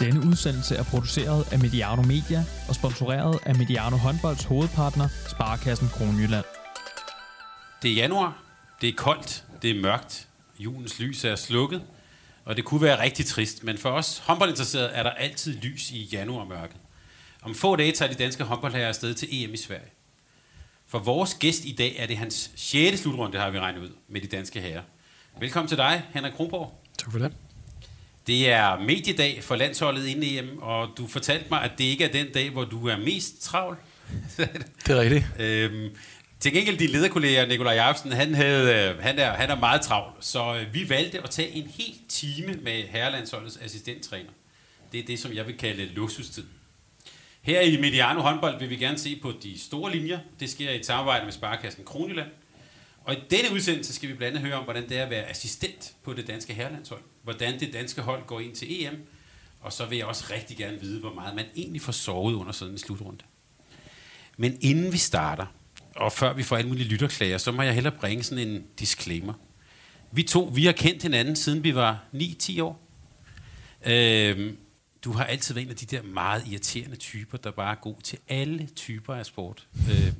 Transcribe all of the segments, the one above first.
Denne udsendelse er produceret af Mediano Media og sponsoreret af Mediano Håndbolds hovedpartner, Sparkassen Kronjylland. Det er januar, det er koldt, det er mørkt, julens lys er slukket, og det kunne være rigtig trist, men for os håndboldinteresserede er der altid lys i januarmørket. Om få dage tager de danske håndboldherrer afsted til EM i Sverige. For vores gæst i dag er det hans 6. slutrunde, har vi regnet ud, med de danske herrer. Velkommen til dig, Henrik Kronborg. Tak for det. Det er mediedag for landsholdet inden EM, og du fortalte mig, at det ikke er den dag, hvor du er mest travl. det er rigtigt. Øhm, til gengæld din lederkollega Nikolaj Jacobsen, han, havde, øh, han, er, han er meget travl, så øh, vi valgte at tage en hel time med herrelandsholdets assistenttræner. Det er det, som jeg vil kalde luksustid. Her i Mediano håndbold vil vi gerne se på de store linjer. Det sker i et samarbejde med Sparkassen Kronjylland. Og i denne udsendelse skal vi blandt andet høre om, hvordan det er at være assistent på det danske herrelandshold. Hvordan det danske hold går ind til EM. Og så vil jeg også rigtig gerne vide, hvor meget man egentlig får sovet under sådan en slutrunde. Men inden vi starter, og før vi får alle mulige lytterklager, så må jeg hellere bringe sådan en disclaimer. Vi to, vi har kendt hinanden, siden vi var 9-10 år. Øhm, du har altid været en af de der meget irriterende typer, der bare er god til alle typer af sport. Øhm,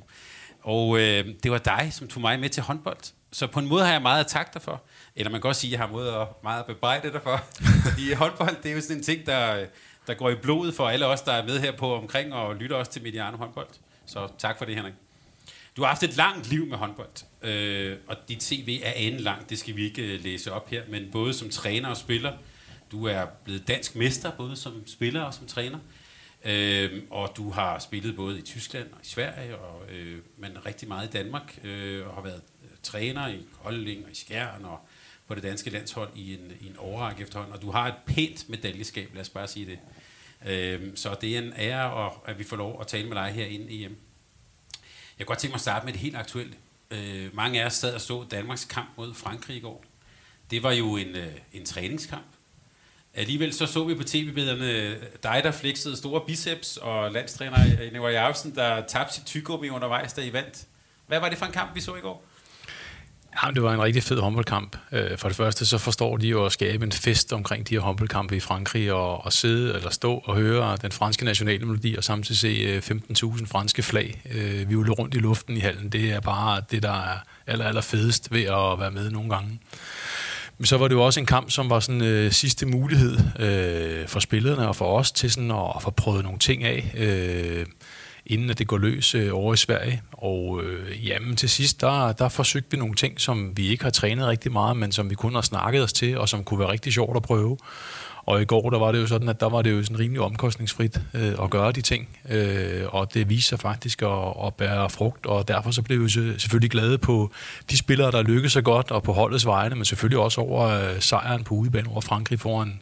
og øh, det var dig, som tog mig med til håndbold. Så på en måde har jeg meget at takke dig for. Eller man kan også sige, at jeg har måde at meget at bebrejde dig for. Fordi håndbold, det er jo sådan en ting, der, der går i blodet for alle os, der er med her på omkring og lytter også til Mediano håndbold. Så tak for det, Henrik. Du har haft et langt liv med håndbold, øh, og dit CV er anden langt, det skal vi ikke øh, læse op her, men både som træner og spiller. Du er blevet dansk mester, både som spiller og som træner. Øh, og du har spillet både i Tyskland og i Sverige, og, øh, men rigtig meget i Danmark, øh, og har været øh, træner i Kolding og i Skjern og på det danske landshold i en, i en overrække efterhånden. Og du har et pænt medaljeskab, lad os bare sige det. Øh, så det er en ære, at vi får lov at tale med dig her i EM. Jeg kunne godt tænke mig at starte med det helt aktuelle. Øh, mange af os sad og så Danmarks kamp mod Frankrig i går. Det var jo en, øh, en træningskamp. Alligevel så så vi på tv-billederne øh, dig, der fleksede store biceps, og landstræner øh, Nikolaj Jacobsen, der tabte sit tygummi undervejs, da I vandt. Hvad var det for en kamp, vi så i går? Ja, det var en rigtig fed håndboldkamp. Øh, for det første så forstår de jo at skabe en fest omkring de her håndboldkampe i Frankrig, og, og sidde eller stå og høre den franske nationale melodi, og samtidig se 15.000 franske flag øh, vivle rundt i luften i hallen. Det er bare det, der er aller, aller fedest ved at være med nogle gange. Men så var det jo også en kamp, som var sådan øh, sidste mulighed øh, for spillerne og for os til sådan at, at få prøvet nogle ting af. Øh, inden at det går løs øh, over i Sverige. Og øh, jamen til sidst, der, der forsøgte vi nogle ting, som vi ikke har trænet rigtig meget, men som vi kun har snakket os til, og som kunne være rigtig sjovt at prøve. Og i går, der var det jo sådan, at der var det jo sådan rimelig omkostningsfrit øh, at gøre de ting. Øh, og det viser sig faktisk at, at bære frugt, og derfor så blev vi selvfølgelig glade på de spillere, der lykkedes så godt, og på holdets vegne, men selvfølgelig også over øh, sejren på udebane over Frankrig foran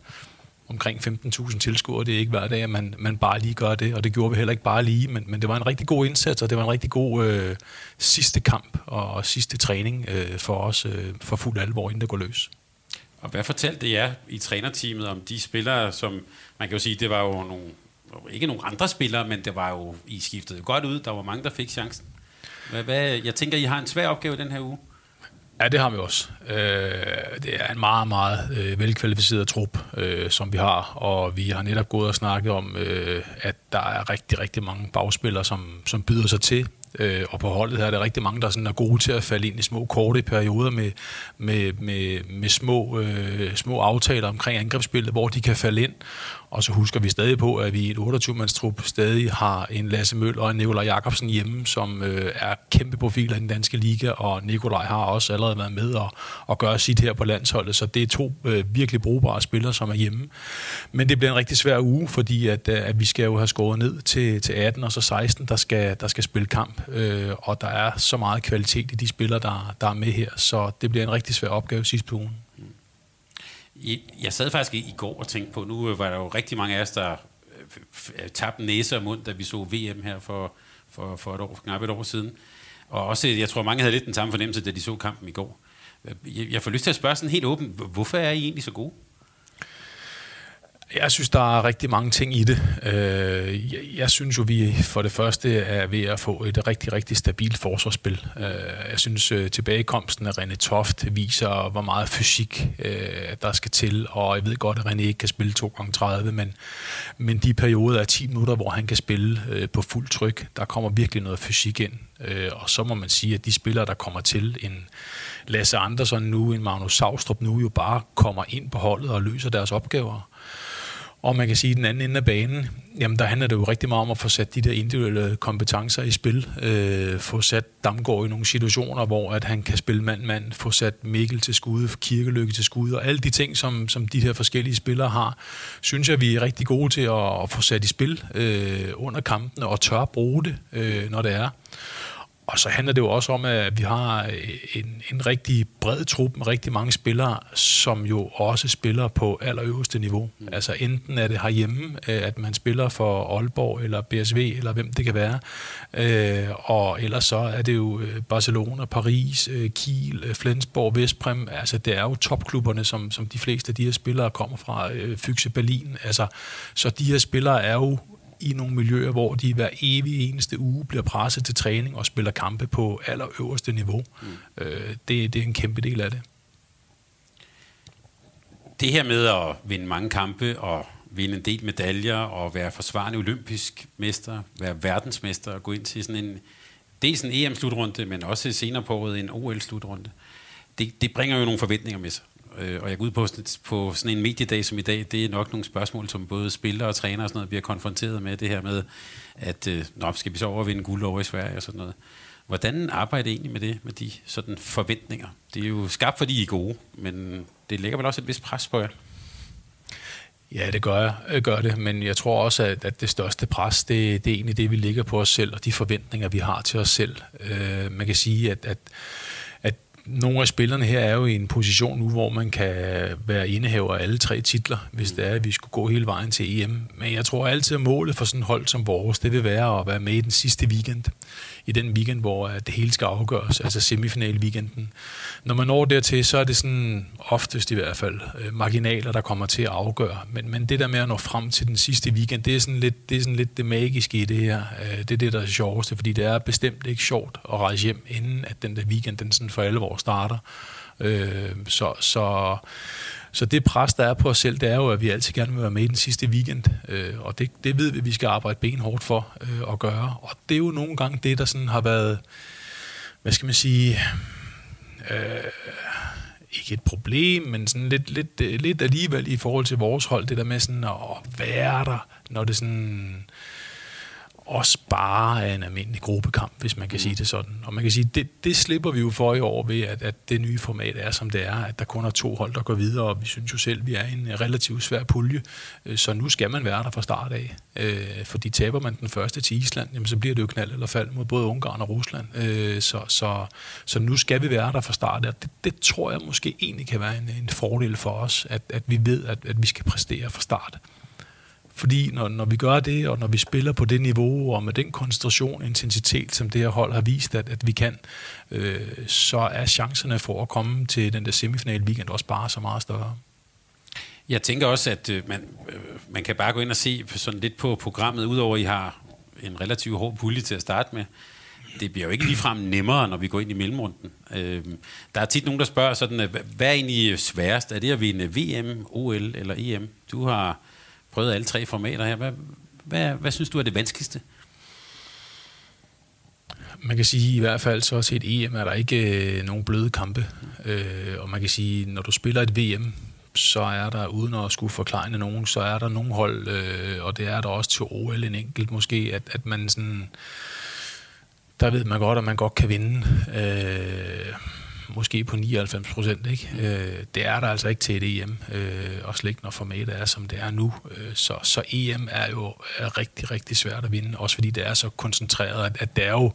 omkring 15.000 tilskuere. Det er ikke hver dag, at man, man bare lige gør det, og det gjorde vi heller ikke bare lige, men, men det var en rigtig god indsats, og det var en rigtig god øh, sidste kamp og, og sidste træning øh, for os øh, for fuld alvor, inden det går løs. Og hvad fortalte jer i trænerteamet om de spillere, som man kan jo sige, det var jo nogle, ikke nogle andre spillere, men det var jo, I skiftede godt ud, der var mange, der fik chancen. Hvad, hvad, jeg tænker, I har en svær opgave den her uge. Ja, det har vi også. Øh, det er en meget, meget øh, velkvalificeret trup, øh, som vi har, og vi har netop gået og snakket om, øh, at der er rigtig, rigtig mange bagspillere, som, som byder sig til Øh, og på holdet her er der rigtig mange, der sådan er gode til at falde ind i små korte perioder med, med, med, med små, øh, små aftaler omkring angrebsspillet, hvor de kan falde ind. Og så husker vi stadig på, at vi i et 28-mandstrup stadig har en Lasse Møller og en Nikolaj Jakobsen hjemme, som øh, er kæmpe profiler i den danske liga, og Nikolaj har også allerede været med og, og gøre sit her på landsholdet, så det er to øh, virkelig brugbare spillere, som er hjemme. Men det bliver en rigtig svær uge, fordi at, øh, at vi skal jo have skåret ned til, til 18 og så 16, der skal, der skal spille kamp, øh, og der er så meget kvalitet i de spillere, der, der er med her, så det bliver en rigtig svær opgave sidste på ugen. Jeg sad faktisk i går og tænkte på, nu øh, var der jo rigtig mange af os, der øh, øh, tabte næse og mund, da vi så VM her for, for, for et år, knap et år siden. Og også, jeg tror, mange havde lidt den samme fornemmelse, da de så kampen i går. Jeg får lyst til at spørge sådan helt åbent, hvorfor er I egentlig så gode? Jeg synes, der er rigtig mange ting i det. Øh, jeg synes jo, vi for det første er ved at få et rigtig, rigtig stabilt forsvarsspil. Øh, jeg synes, øh, tilbagekomsten af René Toft viser, hvor meget fysik der skal til, og jeg ved godt, at René ikke kan spille 2 gange 30 men, men de perioder af 10 minutter, hvor han kan spille på fuld tryk, der kommer virkelig noget fysik ind. Og så må man sige, at de spillere, der kommer til en Lasse Andersson nu, en Magnus Saustrup nu, jo bare kommer ind på holdet og løser deres opgaver. Og man kan sige, at den anden ende af banen, jamen der handler det jo rigtig meget om at få sat de der individuelle kompetencer i spil. Øh, få sat Damgaard i nogle situationer, hvor at han kan spille mand-mand. Få sat Mikkel til skud, Kirkelykke til skud, og alle de ting, som, som de her forskellige spillere har, synes jeg, vi er rigtig gode til at, at få sat i spil øh, under kampen og tør bruge det, øh, når det er. Og så handler det jo også om, at vi har en, en rigtig bred trup med rigtig mange spillere, som jo også spiller på allerøverste niveau. Mm. Altså enten er det herhjemme, at man spiller for Aalborg eller BSV, eller hvem det kan være. Øh, og ellers så er det jo øh, Barcelona, Paris, øh, Kiel, Flensborg, Vestprem. Altså det er jo topklubberne, som, som de fleste af de her spillere kommer fra. Fyxe Berlin. Altså, så de her spillere er jo i nogle miljøer, hvor de hver evig eneste uge bliver presset til træning og spiller kampe på allerøverste niveau. Mm. Øh, det, det er en kæmpe del af det. Det her med at vinde mange kampe og vinde en del medaljer og være forsvarende olympisk mester, være verdensmester og gå ind til sådan en dels en EM-slutrunde, men også senere på året en OL-slutrunde. Det, det bringer jo nogle forventninger med sig. Øh, og jeg går ud på, på sådan en mediedag som i dag, det er nok nogle spørgsmål, som både spillere og træner og sådan noget bliver konfronteret med, det her med, at øh, nå, skal vi så overvinde guld over i Sverige og sådan noget. Hvordan arbejder I egentlig med det, med de sådan forventninger? Det er jo skabt, fordi I er gode, men det lægger vel også et vist pres på jer? Ja, det gør jeg, gør det, men jeg tror også, at, at det største pres, det, det er egentlig det, vi ligger på os selv, og de forventninger, vi har til os selv. Øh, man kan sige, at, at nogle af spillerne her er jo i en position nu, hvor man kan være indehaver af alle tre titler, hvis det er, at vi skulle gå hele vejen til EM. Men jeg tror altid, at målet for sådan et hold som vores, det vil være at være med i den sidste weekend i den weekend, hvor øh, det hele skal afgøres, altså semifinal-weekenden. Når man når dertil, så er det sådan oftest i hvert fald øh, marginaler, der kommer til at afgøre. Men, men det der med at nå frem til den sidste weekend, det er sådan lidt det, er sådan lidt det magiske i det her. Øh, det er det, der er sjoveste, fordi det er bestemt ikke sjovt at rejse hjem, inden at den der weekend den sådan for alvor starter. Så, så så det pres, der er på os selv, det er jo, at vi altid gerne vil være med i den sidste weekend. Øh, og det, det ved vi, at vi skal arbejde benhårdt for øh, at gøre. Og det er jo nogle gange det, der sådan har været, hvad skal man sige, øh, ikke et problem, men sådan lidt, lidt, lidt alligevel i forhold til vores hold, det der med sådan at være der, når det sådan også bare er en almindelig gruppekamp, hvis man kan mm. sige det sådan. Og man kan sige, det, det slipper vi jo for i år ved, at, at det nye format er, som det er, at der kun er to hold, der går videre, og vi synes jo selv, vi er en relativt svær pulje, øh, så nu skal man være der fra start af. Øh, fordi taber man den første til Island, jamen, så bliver det jo knald eller fald mod både Ungarn og Rusland. Øh, så, så, så nu skal vi være der fra start af. Det, det tror jeg måske egentlig kan være en, en fordel for os, at, at vi ved, at, at vi skal præstere fra start. Fordi når, når vi gør det, og når vi spiller på det niveau, og med den koncentration intensitet, som det her hold har vist, at, at vi kan, øh, så er chancerne for at komme til den der semifinal weekend også bare så meget større. Jeg tænker også, at øh, man, øh, man kan bare gå ind og se sådan lidt på programmet, udover at I har en relativt hård pulje til at starte med. Det bliver jo ikke ligefrem nemmere, når vi går ind i mellemrunden. Øh, der er tit nogen, der spørger sådan, øh, hvad er egentlig sværest? Er det at vinde VM, OL eller EM? Du har prøvet alle tre formater her. Hvad, hvad, hvad synes du er det vanskeligste? Man kan sige i hvert fald så til et EM er der ikke øh, nogen bløde kampe. Øh, og man kan sige, når du spiller et VM, så er der, uden at skulle forklare nogen, så er der nogle hold, øh, og det er der også til OL en enkelt måske, at, at man sådan, der ved man godt, at man godt kan vinde. Øh, måske på 99 procent. Ikke? Øh, det er der altså ikke til et EM, øh, og slet ikke når formatet er, som det er nu. Øh, så, så EM er jo er rigtig, rigtig svært at vinde, også fordi det er så koncentreret, at, at det er jo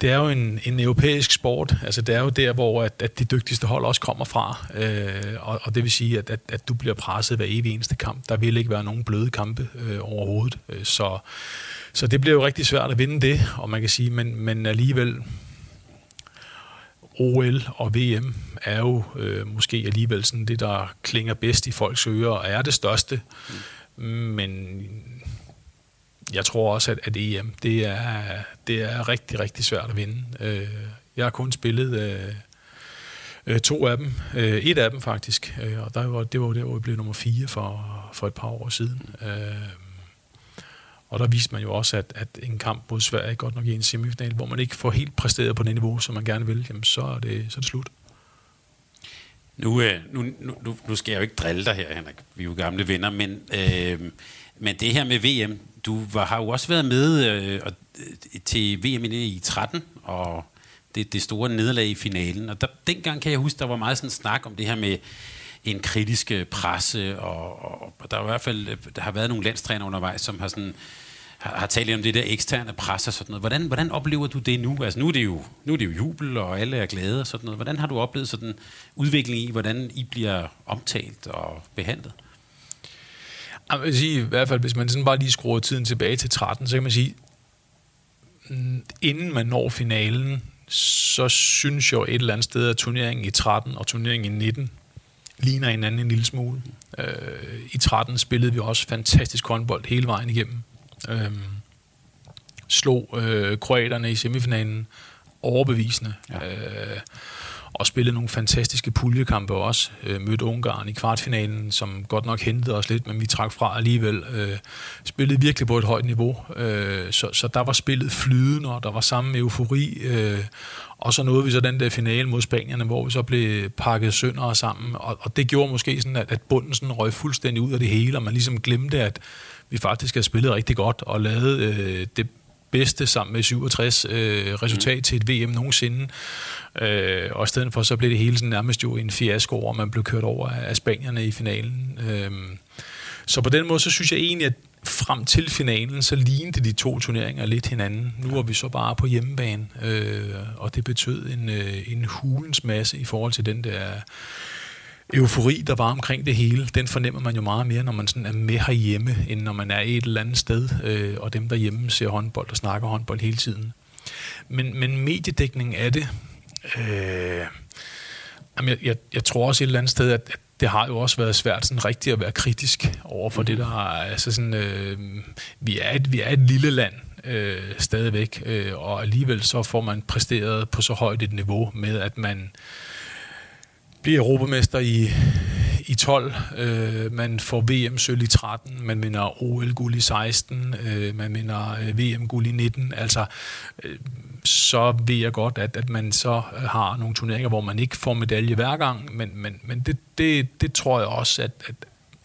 det er jo en, en europæisk sport. Altså, det er jo der, hvor at, at de dygtigste hold også kommer fra. Øh, og, og det vil sige, at, at, at du bliver presset hver evig eneste kamp. Der vil ikke være nogen bløde kampe øh, overhovedet. Øh, så, så det bliver jo rigtig svært at vinde det, og man kan sige, men, men alligevel OL og VM er jo øh, måske alligevel sådan det, der klinger bedst i folks ører, og er det største. Mm. Men jeg tror også, at, at EM, det er, det er rigtig, rigtig svært at vinde. Øh, jeg har kun spillet øh, øh, to af dem. Øh, et af dem faktisk. Øh, og der var, det var der, hvor vi blev nummer fire for, for et par år siden. Øh, og der viste man jo også, at, at en kamp mod Sverige, godt nok i en semifinal, hvor man ikke får helt præsteret på det niveau, som man gerne vil, jamen så er det, så er det slut. Nu, øh, nu, nu, nu skal jeg jo ikke drille dig her, Henrik. Vi er jo gamle venner, men, øh, men det her med VM, du var, har jo også været med øh, øh til VM i 13, og det, det store nederlag i finalen. Og der, dengang kan jeg huske, der var meget sådan snak om det her med en kritisk øh, presse, og, og, og der, er i hvert fald, der har været nogle landstræner undervejs, som har sådan har, har talt om det der eksterne pres og sådan noget. Hvordan, hvordan oplever du det nu? Altså nu er det, jo, nu er det jo jubel, og alle er glade og sådan noget. Hvordan har du oplevet sådan udvikling i, hvordan I bliver omtalt og behandlet? Jeg vil sige, i hvert fald, hvis man sådan bare lige skruer tiden tilbage til 13, så kan man sige, mm, inden man når finalen, så synes jeg et eller andet sted, at turneringen i 13 og turneringen i 19 ligner hinanden en lille smule. Øh, I 13 spillede vi også fantastisk håndbold hele vejen igennem. Øh, slog øh, kroaterne i semifinalen overbevisende. Ja. Øh, og spillede nogle fantastiske puljekampe også. Øh, mødte Ungarn i kvartfinalen, som godt nok hentede os lidt, men vi trak fra alligevel. Øh, spillede virkelig på et højt niveau. Øh, så, så der var spillet flydende, og der var samme eufori. Øh, og så nåede vi så den der finale mod Spanierne, hvor vi så blev pakket sønder sammen. Og, og det gjorde måske sådan, at, at bunden sådan røg fuldstændig ud af det hele, og man ligesom glemte, at vi faktisk havde spillet rigtig godt og lavet øh, det bedste sammen med 67 øh, resultat mm. til et VM nogensinde. Øh, og i stedet for, så blev det hele sådan nærmest jo en fiasko, og man blev kørt over af, af spanierne i finalen. Øh, så på den måde, så synes jeg egentlig, at frem til finalen, så lignede de to turneringer lidt hinanden. Nu var vi så bare på hjemmebane, øh, og det betød en, øh, en hulens masse i forhold til den der eufori, der var omkring det hele, den fornemmer man jo meget mere, når man sådan er med herhjemme, end når man er et eller andet sted, øh, og dem derhjemme ser håndbold og snakker håndbold hele tiden. Men, men mediedækningen af det, øh, jamen jeg, jeg, jeg tror også et eller andet sted, at, at det har jo også været svært sådan rigtigt at være kritisk over for mm. det, der er, altså sådan, øh, vi, er et, vi er et lille land, øh, stadigvæk, øh, og alligevel så får man præsteret på så højt et niveau med, at man bliver europamester i, i 12, øh, man får VM-sølv i 13, man vinder OL-guld i 16, øh, man vinder øh, VM-guld i 19, altså øh, så ved jeg godt, at, at man så øh, har nogle turneringer, hvor man ikke får medalje hver gang, men, men, men det, det, det tror jeg også, at, at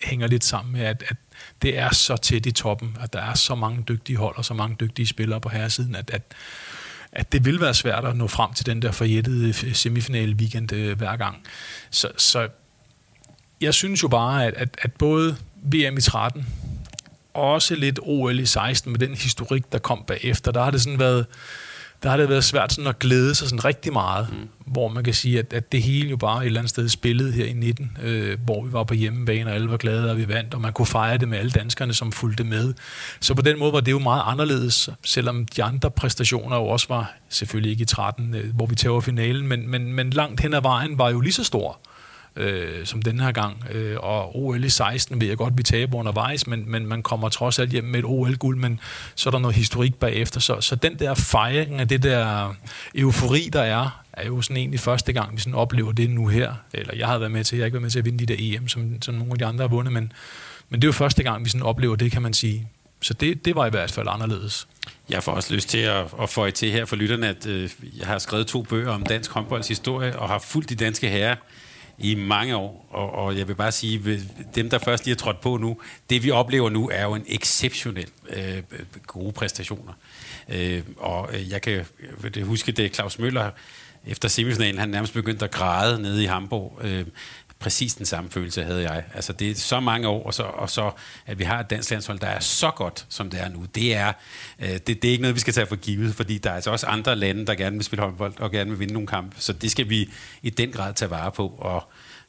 hænger lidt sammen med, at, at det er så tæt i toppen, at der er så mange dygtige hold og så mange dygtige spillere på herresiden, at, at at det vil være svært at nå frem til den der forjættede semifinale weekend øh, hver gang. Så, så jeg synes jo bare, at, at, at både VM i 13, og også lidt OL i 16 med den historik, der kom bagefter, der har det sådan været, der har det været svært sådan at glæde sig sådan rigtig meget, mm. hvor man kan sige, at, at det hele jo bare et eller andet sted spillede her i 19, øh, hvor vi var på hjemmebane, og alle var glade, og vi vandt, og man kunne fejre det med alle danskerne, som fulgte med. Så på den måde var det jo meget anderledes, selvom de andre præstationer jo også var, selvfølgelig ikke i 13, øh, hvor vi tæver finalen, men, men, men langt hen ad vejen var jo lige så stor øh, som den her gang. Øh, og OL i 16 ved jeg godt, vi taber undervejs, men, men man kommer trods alt hjem med et OL-guld, men så er der noget historik bagefter. Så, så den der fejring af det der eufori, der er, er jo sådan egentlig første gang, vi sådan oplever det nu her. Eller jeg har været med til, jeg har ikke været med til at vinde de der EM, som, som nogle af de andre har vundet, men, men det er jo første gang, vi sådan oplever det, kan man sige. Så det, det var i hvert fald anderledes. Jeg får også lyst til at, at få til her for lytterne, at øh, jeg har skrevet to bøger om dansk håndbolds historie, og har fulgt de danske herrer i mange år, og, og jeg vil bare sige, dem der først lige er trådt på nu, det vi oplever nu er jo en exceptionel øh, gode præstationer. Øh, og øh, jeg kan jeg huske, det Claus Møller efter semifinalen, han nærmest begyndte at græde nede i Hamburg. Øh, præcis den samme følelse havde jeg. Altså det er så mange år, og så, og så at vi har et dansk landshold, der er så godt, som det er nu. Det er, øh, det, det er ikke noget, vi skal tage for givet, fordi der er altså også andre lande, der gerne vil spille håndbold og gerne vil vinde nogle kampe. Så det skal vi i den grad tage vare på. Og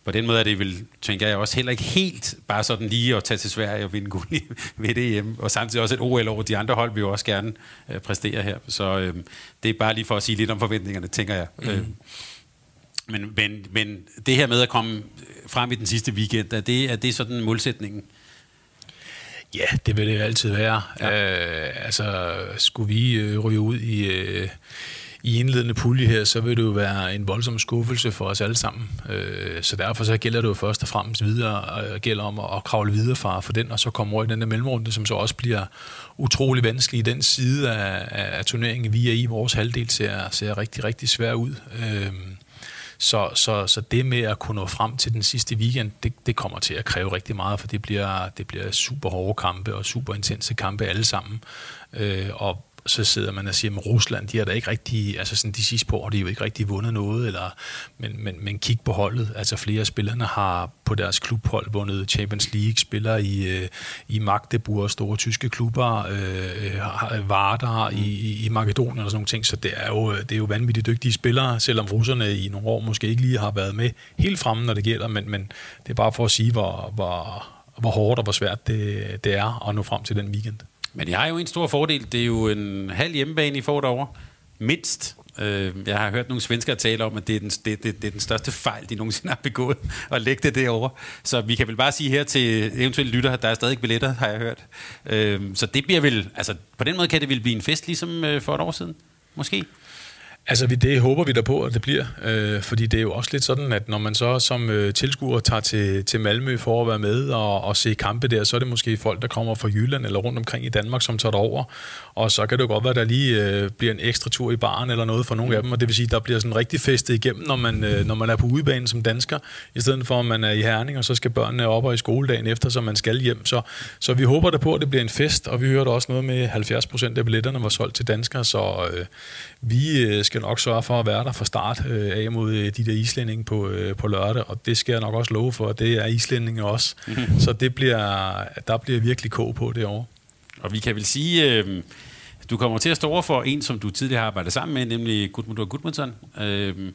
på den måde er det vel, tænker jeg også heller ikke helt bare sådan lige at tage til Sverige og vinde guld ved det hjemme. Og samtidig også et OL over de andre hold vi jo også gerne øh, præstere her. Så øh, det er bare lige for at sige lidt om forventningerne, tænker jeg. Mm. Øh. Mhm. Men, men, men det her med at komme frem i den sidste weekend, er det, er det sådan målsætningen? Ja, det vil det altid være. Ja. Øh, altså, skulle vi øh, ryge ud i, øh, i indledende pulje her, så vil det jo være en voldsom skuffelse for os alle sammen. Øh, så derfor så gælder det jo først og fremmest videre, og gælder om at, at kravle videre fra for den, og så komme over i den der mellemrunde, som så også bliver utrolig vanskelig i den side af, af, af turneringen, vi er i. Vores halvdel ser, ser rigtig, rigtig svær ud. Øh, så, så, så det med at kunne nå frem til den sidste weekend, det, det kommer til at kræve rigtig meget, for det bliver, det bliver super hårde kampe og super intense kampe alle sammen. Øh, og så sidder man og siger, at Rusland, de har da ikke rigtig, altså sådan de sidste par år, de har jo ikke rigtig vundet noget, eller, men, men, men kig på holdet, altså flere af spillerne har på deres klubhold vundet Champions League, spiller i, øh, i Magdeburg, store tyske klubber, øh, øh, øh Vardar i, i, i Makedonien og sådan nogle ting, så det er, jo, det er jo vanvittigt dygtige spillere, selvom russerne i nogle år måske ikke lige har været med helt fremme, når det gælder, men, men det er bare for at sige, hvor, hvor, hvor hårdt og hvor svært det, det er at nå frem til den weekend. Men jeg har jo en stor fordel. Det er jo en halv hjemmebane, I får derovre. Mindst. Øh, jeg har hørt nogle svenskere tale om, at det er, den, det, det, det er den største fejl, de nogensinde har begået, at lægge det derovre. Så vi kan vel bare sige her til eventuelle lytter, at der er stadig billetter, har jeg hørt. Øh, så det bliver vel, altså på den måde kan det vel blive en fest, ligesom øh, for et år siden, måske? Altså, det håber vi da på, at det bliver. Øh, fordi det er jo også lidt sådan, at når man så som øh, tilskuer tager til, til Malmø for at være med og, og se kampe der, så er det måske folk, der kommer fra Jylland eller rundt omkring i Danmark, som tager over. Og så kan det jo godt være, at der lige øh, bliver en ekstra tur i baren eller noget for nogle af dem. Og det vil sige, at der bliver sådan rigtig festet igennem, når man, øh, når man er på udebanen som dansker, i stedet for at man er i Herning, og så skal børnene op og i skoledagen efter, så man skal hjem. Så, så vi håber da på, at det bliver en fest, og vi hørte også noget med 70 procent af billetterne var solgt til danskere, så øh, vi øh, skal nok sørge for at være der fra start øh, af mod øh, de der islændinge på, øh, på lørdag, og det skal jeg nok også love for, det er islændinge også. Mm-hmm. Så det bliver, der bliver virkelig kog på det år. Og vi kan vel sige, øh, du kommer til at stå over for en, som du tidligere har arbejdet sammen med, nemlig Gudmundur Gudmundsson. Øhm,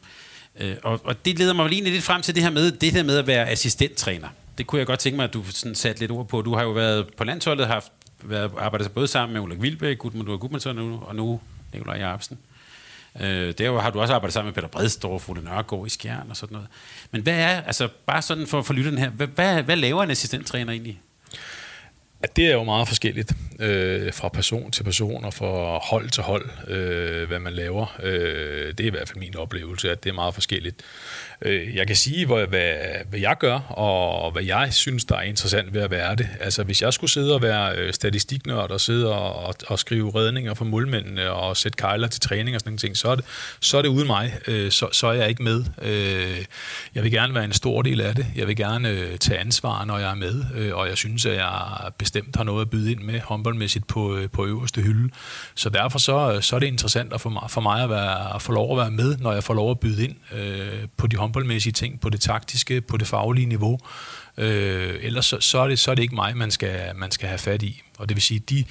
øh, og, og det leder mig vel lidt frem til det her med, det her med at være assistenttræner. Det kunne jeg godt tænke mig, at du sådan satte lidt ord på. Du har jo været på landsholdet, haft været, arbejdet både sammen med Ulrik Vilbæk, Gudmundur Gudmundsson og nu Nikolaj Jacobsen. Øh, der har du også arbejdet sammen med Peter Bredstorff, Ole Nørgaard i Skjern og sådan noget. Men hvad er, altså bare sådan for, for lytteren her, hvad, hvad, hvad laver en assistenttræner egentlig? At det er jo meget forskelligt øh, fra person til person og fra hold til hold, øh, hvad man laver. Øh, det er i hvert fald min oplevelse, at det er meget forskelligt. Øh, jeg kan sige, hvad, hvad, hvad jeg gør, og hvad jeg synes, der er interessant ved at være det. Altså, hvis jeg skulle sidde og være øh, statistiknørd og sidde og, og, og skrive redninger for målmændene og sætte kejler til træning og sådan noget, så er det, så er det uden mig. Øh, så, så er jeg ikke med. Jeg vil gerne være en stor del af det. Jeg vil gerne tage ansvar, når jeg er med, og jeg synes, at jeg bestemt har noget at byde ind med håndboldmæssigt på, på øverste hylde. Så derfor så, så er det interessant at for mig, for mig at, være, at få lov at være med, når jeg får lov at byde ind på de håndboldmæssige ting, på det taktiske, på det faglige niveau. Øh, ellers så, så, er det, så er det ikke mig, man skal, man skal have fat i. Og det vil sige, de,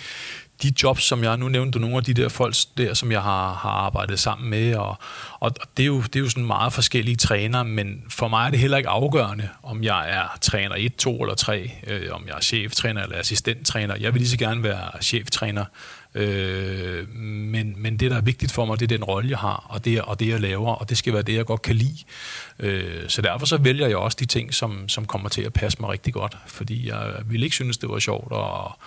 de jobs, som jeg nu nævnte, nogle af de der folk der, som jeg har, har arbejdet sammen med, og, og det, er jo, det er jo sådan meget forskellige trænere, men for mig er det heller ikke afgørende, om jeg er træner 1, 2 eller 3, øh, om jeg er cheftræner eller assistenttræner. Jeg vil lige så gerne være cheftræner, Øh, men, men det, der er vigtigt for mig, det er den rolle, jeg har, og det, og det, jeg laver, og det skal være det, jeg godt kan lide. Øh, så derfor så vælger jeg også de ting, som, som kommer til at passe mig rigtig godt, fordi jeg ville ikke synes, det var sjovt at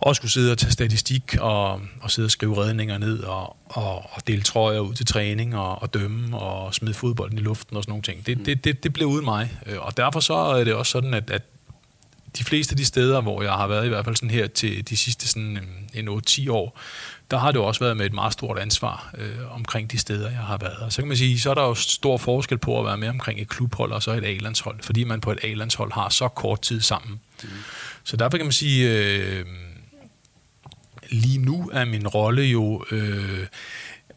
og skulle sidde og tage statistik og, og sidde og skrive redninger ned og, og, og dele trøjer ud til træning og, og dømme og smide fodbolden i luften og sådan nogle ting. Det, det, det, det blev uden mig. Øh, og derfor så er det også sådan, at, at de fleste af de steder, hvor jeg har været i hvert fald sådan her til de sidste sådan en 8-10 år, der har det også været med et meget stort ansvar øh, omkring de steder, jeg har været. Og så kan man sige, så er der jo stor forskel på at være med omkring et klubhold og så et A-landshold, fordi man på et A-landshold har så kort tid sammen. Mm. Så derfor kan man sige, øh, lige nu er min rolle jo øh,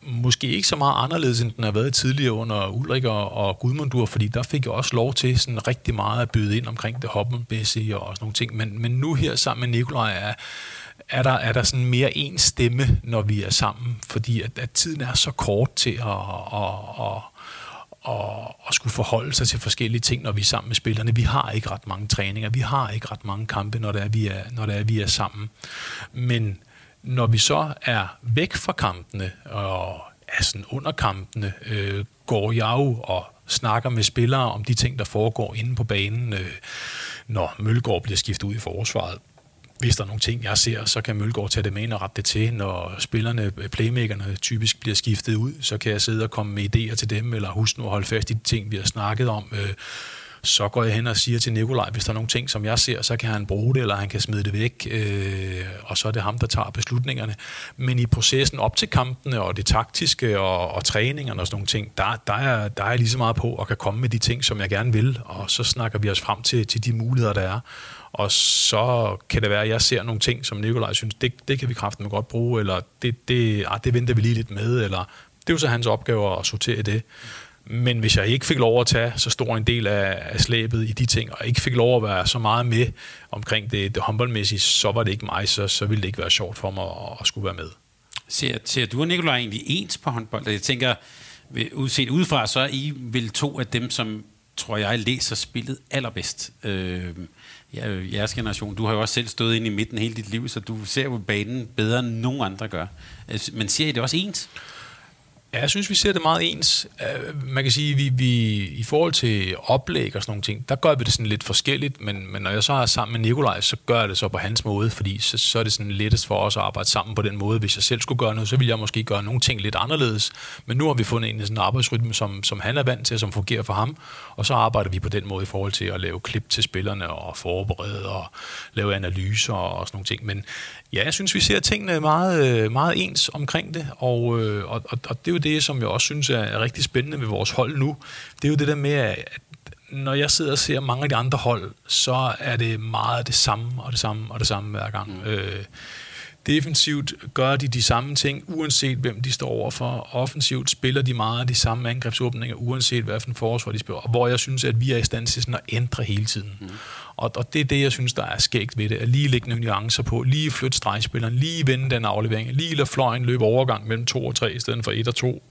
måske ikke så meget anderledes, end den har været tidligere under Ulrik og, og Gudmundur, fordi der fik jeg også lov til sådan rigtig meget at byde ind omkring det hoppenmæssige og sådan nogle ting. Men, men nu her sammen med Nikolaj er, er der, er der sådan mere en stemme, når vi er sammen, fordi at, at tiden er så kort til at, at, at, at, at skulle forholde sig til forskellige ting, når vi er sammen med spillerne. Vi har ikke ret mange træninger, vi har ikke ret mange kampe, når det er, vi er, når det er, vi er sammen. Men når vi så er væk fra kampene, og er sådan under kampene øh, går jeg jo og snakker med spillere om de ting, der foregår inde på banen, øh, når Mølgaard bliver skiftet ud i forsvaret hvis der er nogle ting, jeg ser, så kan Mølgaard tage det med ind og rette det til. Når spillerne, playmakerne typisk bliver skiftet ud, så kan jeg sidde og komme med idéer til dem, eller huske nu at holde fast i de ting, vi har snakket om. Øh, så går jeg hen og siger til Nikolaj, hvis der er nogle ting, som jeg ser, så kan han bruge det, eller han kan smide det væk, øh, og så er det ham, der tager beslutningerne. Men i processen op til kampene, og det taktiske, og, og træningerne og sådan nogle ting, der, der, er, der er jeg lige så meget på, og kan komme med de ting, som jeg gerne vil, og så snakker vi os frem til, til de muligheder, der er. Og så kan det være, at jeg ser nogle ting, som Nikolaj synes, det, det kan vi kraften godt bruge, eller det, det, ah, det venter vi lige lidt med, eller det er jo så hans opgave at sortere det. Men hvis jeg ikke fik lov at tage så stor en del af, af slæbet i de ting, og ikke fik lov at være så meget med omkring det, det håndboldmæssige, så var det ikke mig, så, så ville det ikke være sjovt for mig at, at skulle være med. Ser, ser du og Nikolaj egentlig ens på håndbold? Jeg tænker, udset udefra, så er I vel to af dem, som tror jeg læser spillet allerbedst. Øh, ja, jeres generation, du har jo også selv stået inde i midten hele dit liv, så du ser jo banen bedre end nogen andre gør. Øh, men ser I det også ens? Ja, jeg synes, vi ser det meget ens. Øh, man kan sige, vi, vi i forhold til oplæg og sådan nogle ting, der gør vi det sådan lidt forskelligt, men, men når jeg så er sammen med Nikolaj, så gør jeg det så på hans måde, fordi så, så er det sådan lettest for os at arbejde sammen på den måde. Hvis jeg selv skulle gøre noget, så ville jeg måske gøre nogle ting lidt anderledes, men nu har vi fundet en sådan arbejdsrytme, som, som han er vant til, som fungerer for ham, og så arbejder vi på den måde i forhold til at lave klip til spillerne og forberede og lave analyser og sådan nogle ting. Men ja, jeg synes, vi ser tingene meget, meget ens omkring det, og, øh, og, og, og det er jo det, som jeg også synes er rigtig spændende ved vores hold nu, det er jo det der med, at når jeg sidder og ser mange af de andre hold, så er det meget det samme og det samme og det samme hver gang. Mm. Øh, defensivt gør de de samme ting, uanset hvem de står overfor. Offensivt spiller de meget af de samme angrebsåbninger, uanset hvad for en forsvar de spiller. Og hvor jeg synes, at vi er i stand til sådan at ændre hele tiden. Mm. Og, og det er det, jeg synes, der er skægt ved det. At lige lægge nogle nuancer på, lige flytte stregspilleren, lige vende den aflevering, lige lade fløjen løbe overgang mellem to og tre, i stedet for et og to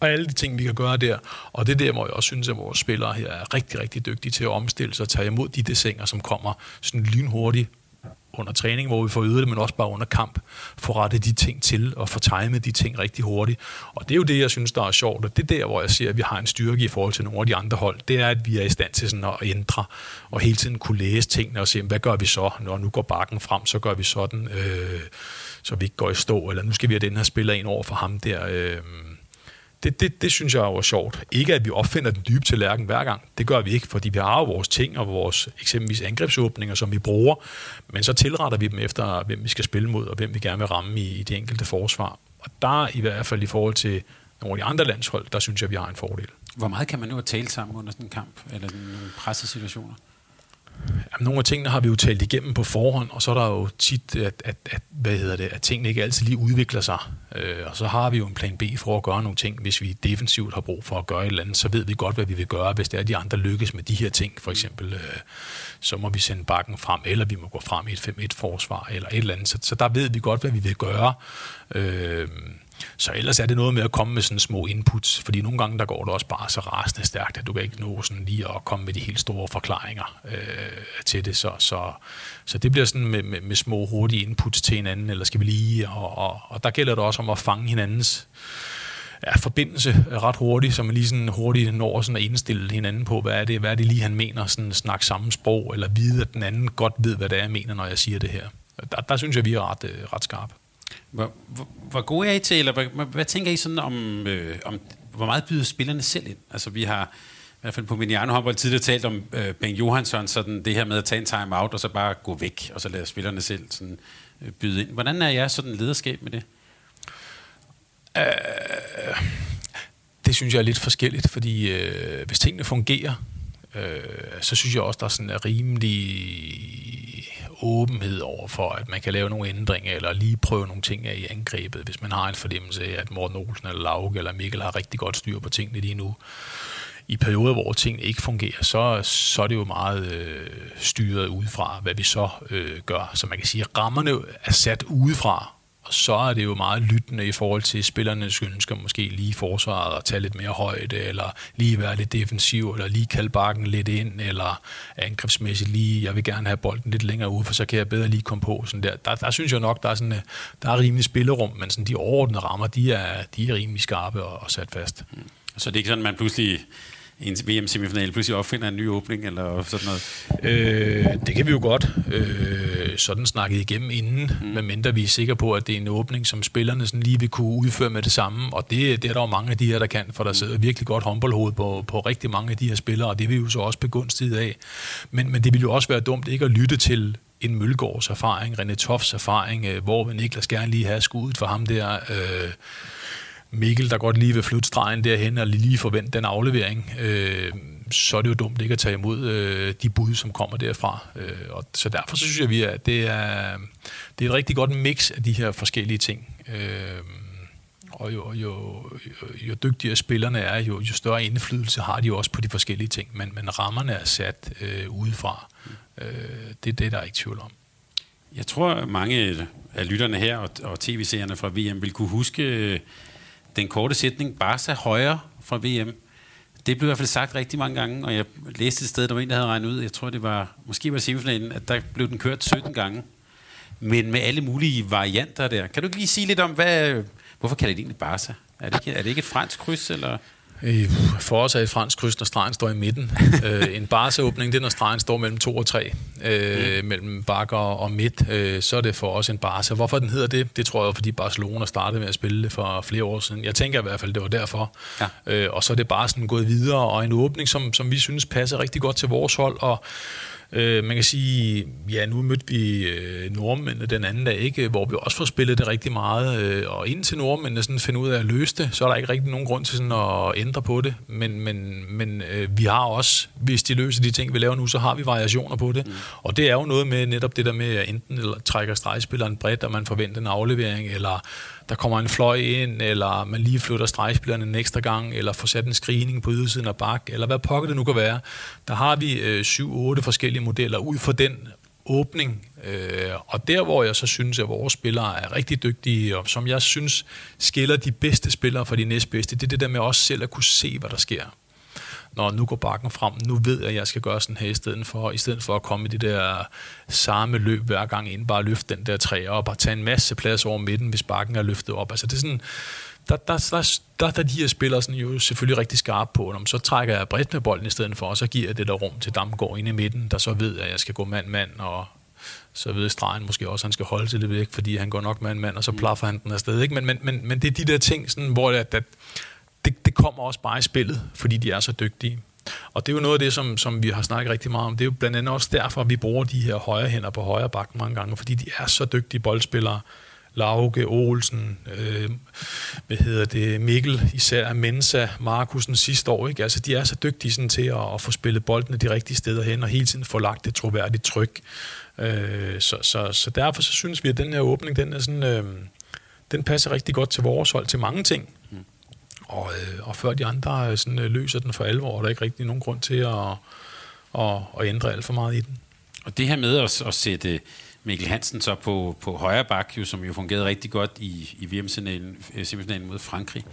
og alle de ting, vi kan gøre der. Og det er der, hvor jeg også synes, at vores spillere her er rigtig, rigtig dygtige til at omstille sig og tage imod de desinger, som kommer sådan lynhurtigt under træning, hvor vi får øget det, men også bare under kamp, få rettet de ting til og få timet de ting rigtig hurtigt. Og det er jo det, jeg synes, der er sjovt, og det er der, hvor jeg ser, at vi har en styrke i forhold til nogle af de andre hold. Det er, at vi er i stand til sådan at ændre og hele tiden kunne læse tingene og se, hvad gør vi så, når nu går bakken frem, så gør vi sådan, øh, så vi ikke går i stå, eller nu skal vi have den her spiller ind over for ham der. Øh, det, det, det synes jeg er sjovt. Ikke at vi opfinder den dybe tallerken hver gang. Det gør vi ikke, fordi vi har jo vores ting og vores eksempelvis angrebsåbninger, som vi bruger, men så tilretter vi dem efter, hvem vi skal spille mod, og hvem vi gerne vil ramme i, i det enkelte forsvar. Og der i hvert fald i forhold til nogle af de andre landshold, der synes jeg, vi har en fordel. Hvor meget kan man nu tale sammen under sådan en kamp, eller nogle pressesituationer? Jamen, nogle af tingene har vi jo talt igennem på forhånd, og så er der jo tit, at, at, at, hvad hedder det, at tingene ikke altid lige udvikler sig. Øh, og så har vi jo en plan B for at gøre nogle ting. Hvis vi defensivt har brug for at gøre et eller andet, så ved vi godt, hvad vi vil gøre. Hvis det er, at de andre lykkes med de her ting, for eksempel, øh, så må vi sende bakken frem, eller vi må gå frem i et 5-1-forsvar, eller et eller andet. Så, så der ved vi godt, hvad vi vil gøre. Øh, så ellers er det noget med at komme med sådan små inputs, fordi nogle gange der går det også bare så rasende stærkt, at du kan ikke nå sådan lige at komme med de helt store forklaringer øh, til det. Så, så, så det bliver sådan med, med, med små hurtige inputs til hinanden, eller skal vi lige, og, og, og der gælder det også om at fange hinandens ja, forbindelse ret hurtigt, så man lige sådan hurtigt når sådan at indstille hinanden på, hvad er det, hvad er det lige, han mener, sådan snakke samme sprog, eller vide, at den anden godt ved, hvad det er, jeg mener, når jeg siger det her. Der, der synes jeg, vi er ret, øh, ret skarpe. Hvor, hvor, hvor gode er I til, eller hvad, hvad tænker I sådan om, øh, om, hvor meget byder spillerne selv ind? Altså vi har i hvert fald på Mediano håndbold tidligere talt om øh, Ben Johansson, sådan det her med at tage en time-out, og så bare gå væk, og så lade spillerne selv sådan, øh, byde ind. Hvordan er jeres sådan lederskab med det? Øh, det synes jeg er lidt forskelligt, fordi øh, hvis tingene fungerer, øh, så synes jeg også, der er sådan en rimelig åbenhed over for, at man kan lave nogle ændringer, eller lige prøve nogle ting af i angrebet, hvis man har en fornemmelse af, at Morten Olsen eller Lauke eller Mikkel har rigtig godt styr på tingene lige nu. I perioder, hvor tingene ikke fungerer, så, så er det jo meget øh, styret udefra, hvad vi så øh, gør. Så man kan sige, at rammerne er sat udefra, og så er det jo meget lyttende i forhold til spillernes ønsker, måske lige forsvaret at tage lidt mere højde, eller lige være lidt defensiv, eller lige kalde bakken lidt ind, eller angrebsmæssigt lige, jeg vil gerne have bolden lidt længere ude, for så kan jeg bedre lige komme på. Sådan der. Der, der synes jeg nok, der er, sådan, øh, der er rimelig spillerum, men sådan de overordnede rammer, de er, de er rimelig skarpe og, og sat fast. Mm. Så det er ikke sådan, at man pludselig en VM-semifinal pludselig opfinder en ny åbning eller sådan noget? Øh, det kan vi jo godt øh, sådan snakke igennem inden, mm. medmindre vi er sikre på, at det er en åbning, som spillerne sådan lige vil kunne udføre med det samme. Og det, det er der jo mange af de her, der kan, for der sidder virkelig godt håndboldhoved på, på rigtig mange af de her spillere, og det vil vi jo så også begunstiget af. Men, men det vil jo også være dumt ikke at lytte til en Mølgaards erfaring, René Toffs erfaring, øh, hvor Niklas gerne lige have skuddet for ham der... Øh, Mikkel, der godt lige vil flytte stregen derhen og lige forvente den aflevering, øh, så er det jo dumt ikke at tage imod øh, de bud, som kommer derfra. Øh, og så derfor så synes jeg, vi at det er, det er et rigtig godt mix af de her forskellige ting. Øh, og jo, jo, jo, jo dygtigere spillerne er, jo, jo større indflydelse har de også på de forskellige ting. Men, men rammerne er sat øh, udefra. Øh, det er det, der er ikke tvivl om. Jeg tror, mange af lytterne her og, og tv-seerne fra VM vil kunne huske den korte sætning, Barca højre fra VM. Det blev i hvert fald sagt rigtig mange gange, og jeg læste et sted, der var en, der havde regnet ud, jeg tror det var, måske var semifinalen, at der blev den kørt 17 gange, men med alle mulige varianter der. Kan du ikke lige sige lidt om, hvad, hvorfor kalder det egentlig Barca? Er det, ikke, er det ikke et fransk kryds, eller... Øh, for os er et fransk kryds, når stregen står i midten. Øh, en Barca-åbning, det er, når stregen står mellem 2 og 3, øh, mm. mellem bakker og midt. så er det for os en Barca. Hvorfor den hedder det? Det tror jeg, fordi Barcelona startede med at spille det for flere år siden. Jeg tænker i hvert fald, det var derfor. Ja. og så er det bare sådan gået videre, og en åbning, som, som vi synes passer rigtig godt til vores hold, og Øh, man kan sige, ja, nu mødte vi øh, nordmændene den anden dag, ikke, hvor vi også får spillet det rigtig meget, øh, og indtil nordmændene sådan finder ud af at løse det, så er der ikke rigtig nogen grund til sådan at ændre på det, men, men, men øh, vi har også, hvis de løser de ting, vi laver nu, så har vi variationer på det, mm. og det er jo noget med netop det der med, at enten eller trækker stregspilleren bredt, og man forventer en aflevering, eller der kommer en fløj ind, eller man lige flytter stregspillerne en ekstra gang, eller får sat en screening på ydersiden af bak, eller hvad pokker det nu kan være. Der har vi øh, 7-8 forskellige modeller ud for den åbning. Øh, og der, hvor jeg så synes, at vores spillere er rigtig dygtige, og som jeg synes skiller de bedste spillere fra de næstbedste, det er det der med også selv at kunne se, hvad der sker når nu går bakken frem, nu ved jeg, at jeg skal gøre sådan her i stedet for, i stedet for at komme i det der samme løb hver gang ind, bare løfte den der træ og bare tage en masse plads over midten, hvis bakken er løftet op. Altså det er sådan, der, der, der, der, der de her spillere sådan jo selvfølgelig rigtig skarpe på, om så trækker jeg bredt med bolden i stedet for, og så giver jeg det der rum til Damgaard inde i midten, der så ved, at jeg skal gå mand-mand, og så ved stregen måske også, at han skal holde til det væk, fordi han går nok mand-mand, og så plaffer han den afsted. Ikke? Men, men, men, men det er de der ting, sådan, hvor det, at, det, det kommer også bare i spillet, fordi de er så dygtige. Og det er jo noget af det, som, som vi har snakket rigtig meget om. Det er jo blandt andet også derfor, at vi bruger de her højre hænder på højre bak mange gange, fordi de er så dygtige boldspillere. Lauke, Olsen, øh, hvad hedder det, Mikkel, især Mensa, Markusen sidste år. Ikke? Altså, de er så dygtige sådan, til at, at få spillet boldene de rigtige steder hen, og hele tiden få lagt et troværdigt tryk. Øh, så, så, så derfor så synes vi, at den her åbning, den, er sådan, øh, den passer rigtig godt til vores hold, til mange ting. Mm. Og, øh, og før de andre øh, sådan, øh, løser den for alvor, er der ikke rigtig nogen grund til at, at, at ændre alt for meget i den. Og det her med at, at sætte Mikkel Hansen så på, på højre bak, jo, som jo fungerede rigtig godt i, i VM-semifinalen mod Frankrig.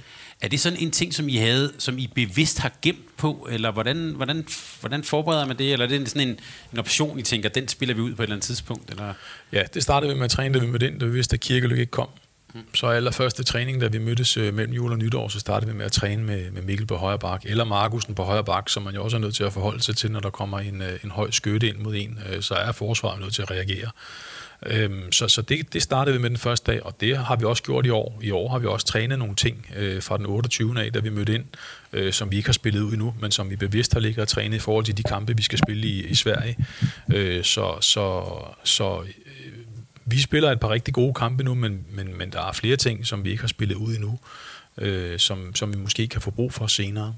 Er det sådan en ting, som I havde, som I bevidst har gemt på, eller hvordan, hvordan, hvordan forbereder man det, eller er det sådan en, en option, I tænker, den spiller vi ud på et eller andet tidspunkt? Eller? Ja, det startede vi med at træne, vi mødte ind, da vi vidste, at Kirkeløk ikke kom. Så allerførste træning, da vi mødtes øh, mellem jul og nytår, så startede vi med at træne med, med Mikkel på højre bak, eller Markusen på højre bak, som man jo også er nødt til at forholde sig til, når der kommer en, øh, en høj skytte ind mod en, øh, så er forsvaret nødt til at reagere. Øhm, så så det, det startede vi med den første dag, og det har vi også gjort i år. I år har vi også trænet nogle ting øh, fra den 28. af, da vi mødte ind, øh, som vi ikke har spillet ud endnu, men som vi bevidst har ligget og trænet i forhold til de kampe, vi skal spille i, i Sverige. Øh, så så, så vi spiller et par rigtig gode kampe nu, men, men, men der er flere ting, som vi ikke har spillet ud endnu, øh, som, som vi måske kan få brug for senere.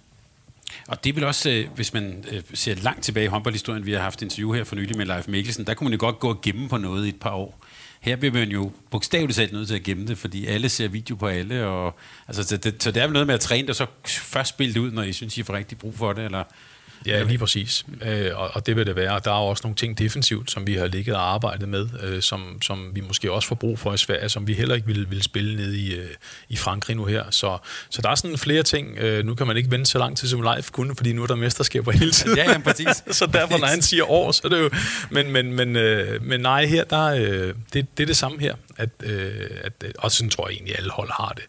Og det vil også, øh, hvis man øh, ser langt tilbage i håndboldhistorien, vi har haft interview her for nylig med Leif Mikkelsen, der kunne man jo godt gå og gemme på noget i et par år. Her bliver man jo bogstaveligt talt nødt til at gemme det, fordi alle ser video på alle. Og, altså, så, det, så det er vel noget med at træne det, og så først spille det ud, når I synes, I får rigtig brug for det, eller Ja, lige præcis. Øh, og, og det vil det være. Der er også nogle ting defensivt, som vi har ligget og arbejdet med, øh, som, som vi måske også får brug for i Sverige, som vi heller ikke ville, ville spille ned i, øh, i Frankrig nu her. Så, så der er sådan flere ting. Øh, nu kan man ikke vente så lang tid som live kun, fordi nu er der mesterskaber hele tiden. Ja, ja, præcis. så derfor, når han siger år, så er det jo... Men, men, men, øh, men nej, her, der, øh, det, det er det samme her. At, øh, at, og sådan tror jeg egentlig, alle hold har det.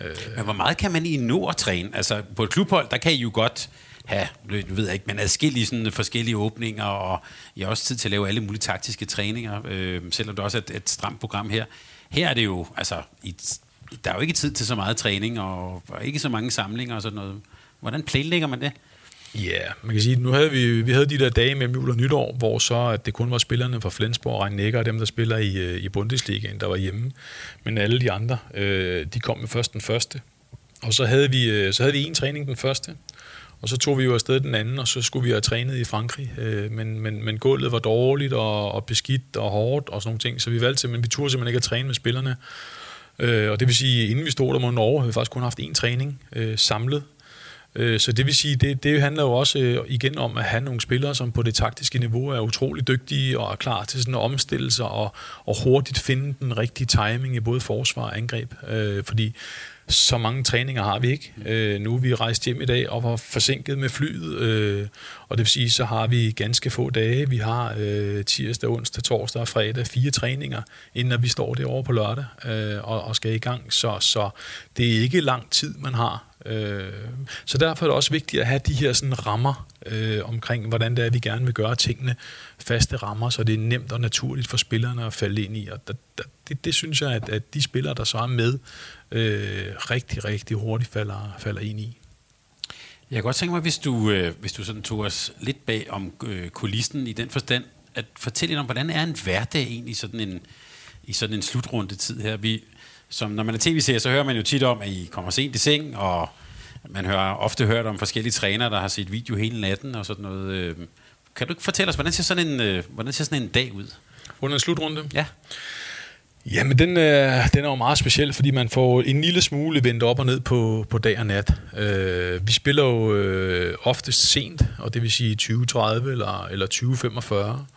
Øh. Men hvor meget kan man i nå at træne? Altså, på et klubhold, der kan I jo godt have, nu ved jeg ikke, men adskillige sådan forskellige åbninger, og I har også tid til at lave alle mulige taktiske træninger, øh, selvom det også er et, et stramt program her. Her er det jo, altså, i, der er jo ikke tid til så meget træning, og, og ikke så mange samlinger og sådan noget. Hvordan planlægger man det? Ja, yeah, man kan sige, nu havde vi, vi havde de der dage med jul og nytår, hvor så at det kun var spillerne fra Flensborg og Rhein og dem, der spiller i, øh, i Bundesligaen, der var hjemme. Men alle de andre, øh, de kom med først den første. Og så havde vi, øh, så havde vi en træning den første, og så tog vi jo afsted den anden, og så skulle vi have trænet i Frankrig. Øh, men, men, men gulvet var dårligt og, og beskidt og hårdt og sådan nogle ting, så vi valgte simpelthen, vi turde simpelthen ikke at træne med spillerne. Øh, og det vil sige, inden vi stod der mod Norge, havde vi faktisk kun haft én træning øh, samlet. Øh, så det vil sige, det, det handler jo også øh, igen om at have nogle spillere, som på det taktiske niveau er utrolig dygtige og er klar til sådan omstillelser og, og hurtigt finde den rigtige timing i både forsvar og angreb. Øh, fordi så mange træninger har vi ikke. Øh, nu er vi rejst hjem i dag og var forsinket med flyet, øh, og det vil sige, så har vi ganske få dage. Vi har øh, tirsdag, onsdag, torsdag og fredag fire træninger, inden vi står derovre på lørdag øh, og, og skal i gang. Så, så det er ikke lang tid, man har. Øh, så derfor er det også vigtigt at have de her sådan rammer øh, omkring, hvordan det er, vi gerne vil gøre tingene. Faste rammer, så det er nemt og naturligt for spillerne at falde ind i. Og der, der, det, det synes jeg, at, at de spillere, der så er med, øh, rigtig, rigtig hurtigt falder, falder ind i. Jeg kan godt tænke mig, hvis du, øh, hvis du sådan tog os lidt bag om øh, kulissen i den forstand, at fortælle lidt om, hvordan er en hverdag egentlig sådan en, i sådan en slutrunde tid her. Vi, som når man er tv-serie, så hører man jo tit om, at I kommer sent i seng, og man hører ofte hørt om forskellige trænere, der har set video hele natten og sådan noget. Øh. Kan du ikke fortælle os, hvordan ser sådan en, øh, hvordan ser sådan en dag ud? Under en slutrunde? Ja. Jamen, den, øh, den er jo meget speciel, fordi man får en lille smule vendt op og ned på, på dag og nat. Øh, vi spiller jo øh, oftest sent, og det vil sige 20.30 eller, eller 20.45.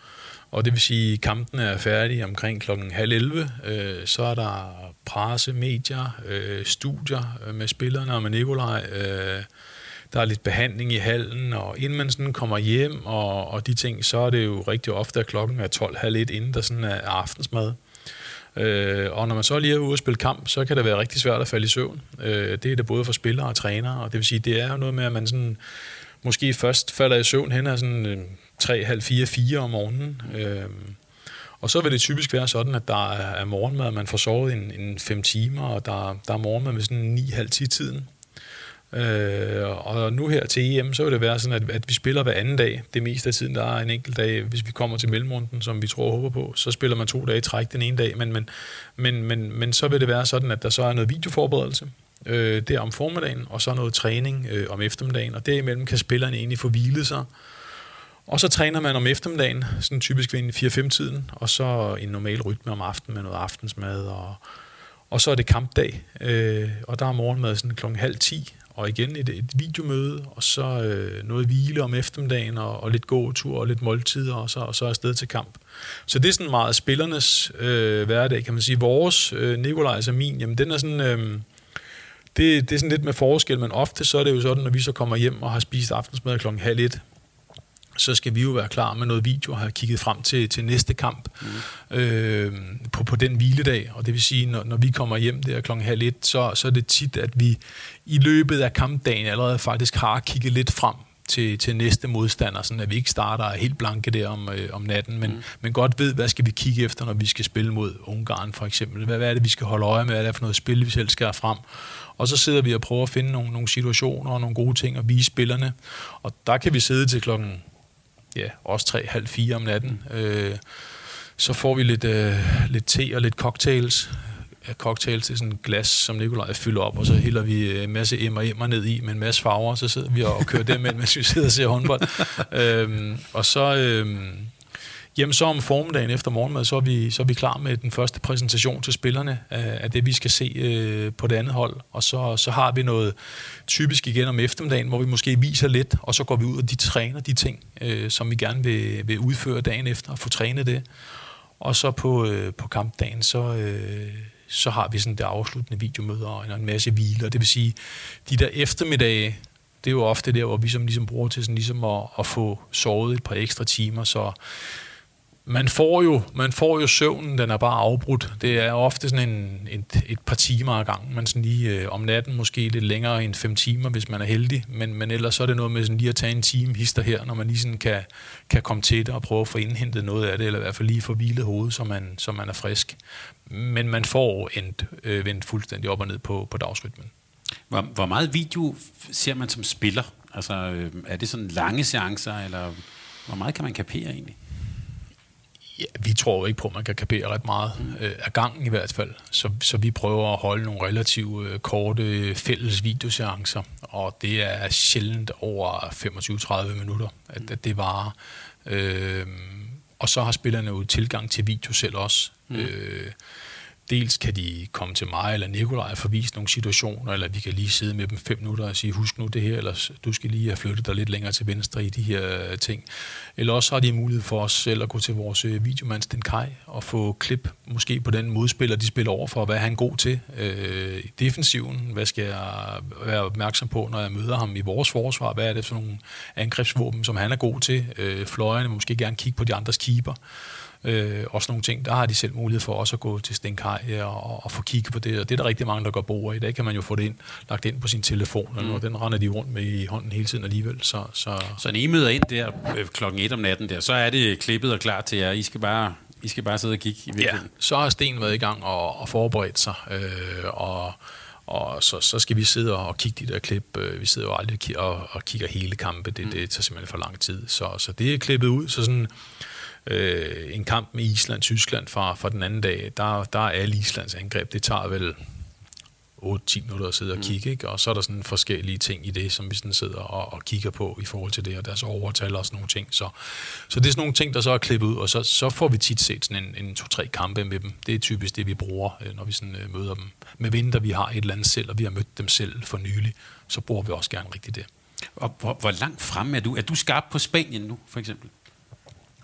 Og det vil sige, at kampen er færdig omkring klokken halv 11. Øh, så er der presse, medier, øh, studier øh, med spillerne og med Nikolaj. Øh, der er lidt behandling i hallen, og inden man sådan kommer hjem og, og de ting, så er det jo rigtig ofte, at klokken er 12.30, inden der sådan er aftensmad. Øh, og når man så lige er ude og spille kamp, så kan det være rigtig svært at falde i søvn. Øh, det er det både for spillere og trænere, og det vil sige, det er jo noget med, at man sådan, måske først falder i søvn hen af sådan øh, 3, halv 4, 4 om morgenen. Øh, og så vil det typisk være sådan, at der er morgenmad, man får sovet en, en 5 timer, og der, der er morgenmad med sådan 9 halv 10 tiden. Øh, og nu her til EM, så vil det være sådan, at, at vi spiller hver anden dag. Det meste af tiden, der er en enkelt dag, hvis vi kommer til mellemrunden, som vi tror og håber på, så spiller man to dage i træk den ene dag, men, men, men, men, men så vil det være sådan, at der så er noget videoforberedelse, øh, der om formiddagen, og så noget træning øh, om eftermiddagen, og derimellem kan spillerne egentlig få hvilet sig, og så træner man om eftermiddagen, sådan typisk ved 4-5-tiden, og så en normal rytme om aftenen med noget aftensmad, og, og så er det kampdag, øh, og der er morgenmad sådan klokken halv 10, og igen et, et videomøde, og så øh, noget hvile om eftermiddagen, og, og lidt gåtur, og lidt måltider, og så, og så afsted til kamp. Så det er sådan meget spillernes øh, hverdag, kan man sige. Vores, øh, Nikolajs og min, jamen den er sådan... Øh, det, det er sådan lidt med forskel, men ofte så er det jo sådan, når vi så kommer hjem og har spist aftensmad klokken halv et, så skal vi jo være klar med noget video og have kigget frem til, til næste kamp mm. øh, på, på den hviledag. Og det vil sige, når, når vi kommer hjem der klokken halv et, så, så er det tit, at vi i løbet af kampdagen allerede faktisk har kigget lidt frem til, til næste modstander, sådan at vi ikke starter helt blanke der om, øh, om natten, men, mm. men godt ved, hvad skal vi kigge efter, når vi skal spille mod Ungarn for eksempel. Hvad, hvad er det, vi skal holde øje med? Hvad er det for noget spil, vi selv skal have frem? Og så sidder vi og prøver at finde nogle, nogle situationer og nogle gode ting og vise spillerne. Og der kan vi sidde til klokken ja, også tre, halv fire om natten. Øh, så får vi lidt, øh, lidt te og lidt cocktails. Cocktails til sådan et glas, som Nikolaj fylder op, og så hælder vi øh, en masse M&M'er ned i med en masse farver, så sidder vi og kører dem ind, mens vi sidder og ser håndbold. øhm, og så, øhm, Jamen så om formiddagen efter morgenmad, så er vi, så er vi klar med den første præsentation til spillerne af, af det, vi skal se øh, på det andet hold. Og så, så har vi noget typisk igen om eftermiddagen, hvor vi måske viser lidt, og så går vi ud og de træner de ting, øh, som vi gerne vil, vil udføre dagen efter, og få trænet det. Og så på, øh, på kampdagen, så, øh, så har vi sådan det afsluttende videomøder og en masse hviler. Det vil sige, de der eftermiddage, det er jo ofte der, hvor vi som ligesom bruger til sådan ligesom at, at få sovet et par ekstra timer, så man får jo, man får jo søvnen, den er bare afbrudt. Det er ofte sådan en, et, et par timer ad gangen. Man sådan lige øh, om natten måske lidt længere end fem timer, hvis man er heldig. Men, men ellers så er det noget med sådan lige at tage en time hister her, når man lige sådan kan, kan komme til det og prøve at få indhentet noget af det, eller i hvert fald lige få hvilet hovedet, så man, så man er frisk. Men man får endt, øh, vendt fuldstændig op og ned på, på dagsrytmen. Hvor, hvor meget video ser man som spiller? Altså, øh, er det sådan lange seancer, eller hvor meget kan man kapere egentlig? Ja, vi tror ikke på, at man kan kapere ret meget øh, af gangen i hvert fald. Så, så vi prøver at holde nogle relativt øh, korte fælles videoseancer, og det er sjældent over 25-30 minutter, at, at det varer. Øh, og så har spillerne jo tilgang til video selv også. Mm. Øh, dels kan de komme til mig eller Nikolaj og forvise nogle situationer, eller vi kan lige sidde med dem fem minutter og sige, husk nu det her, eller du skal lige have flyttet dig lidt længere til venstre i de her øh, ting. Eller også har de mulighed for os selv at gå til vores øh, videomand Sten Kai og få klip måske på den modspiller, de spiller over for, hvad er han god til øh, i defensiven, hvad skal jeg være opmærksom på, når jeg møder ham i vores forsvar, hvad er det for nogle angrebsvåben, som han er god til, øh, fløjene, måske gerne kigge på de andres keeper, øh, og sådan nogle ting. Der har de selv mulighed for også at gå til Stenkaj og, og få kigget på det, og det er der rigtig mange, der går bord i. dag kan man jo få det ind, lagt ind på sin telefon, mm. og den render de rundt med i hånden hele tiden alligevel. Så, så, så når I møder ind der øh, klokken 1 om natten, der, så er det klippet og klar til jer. I skal bare i skal bare sidde og kigge i Ja, så har Sten været i gang og, og forberedt sig, øh, og, og så, så skal vi sidde og kigge de der klip. Øh, vi sidder jo aldrig og, og kigger hele kampe, det, mm. det tager simpelthen for lang tid. Så, så det er klippet ud, så sådan øh, en kamp med Island-Tyskland fra, fra den anden dag, der, der er alle Islands angreb, det tager vel 8-10 minutter at sidde og mm. kigge, ikke? og så er der sådan forskellige ting i det, som vi sådan sidder og, og kigger på i forhold til det, og deres overtal og sådan nogle ting. Så, så det er sådan nogle ting, der så er klippet ud, og så, så får vi tit set sådan en, en to-tre kampe med dem. Det er typisk det, vi bruger, øh, når vi sådan, øh, møder dem. Med vinder, vi har et eller andet selv, og vi har mødt dem selv for nylig, så bruger vi også gerne rigtigt det. Og hvor, hvor langt frem er du? Er du skarp på Spanien nu, for eksempel?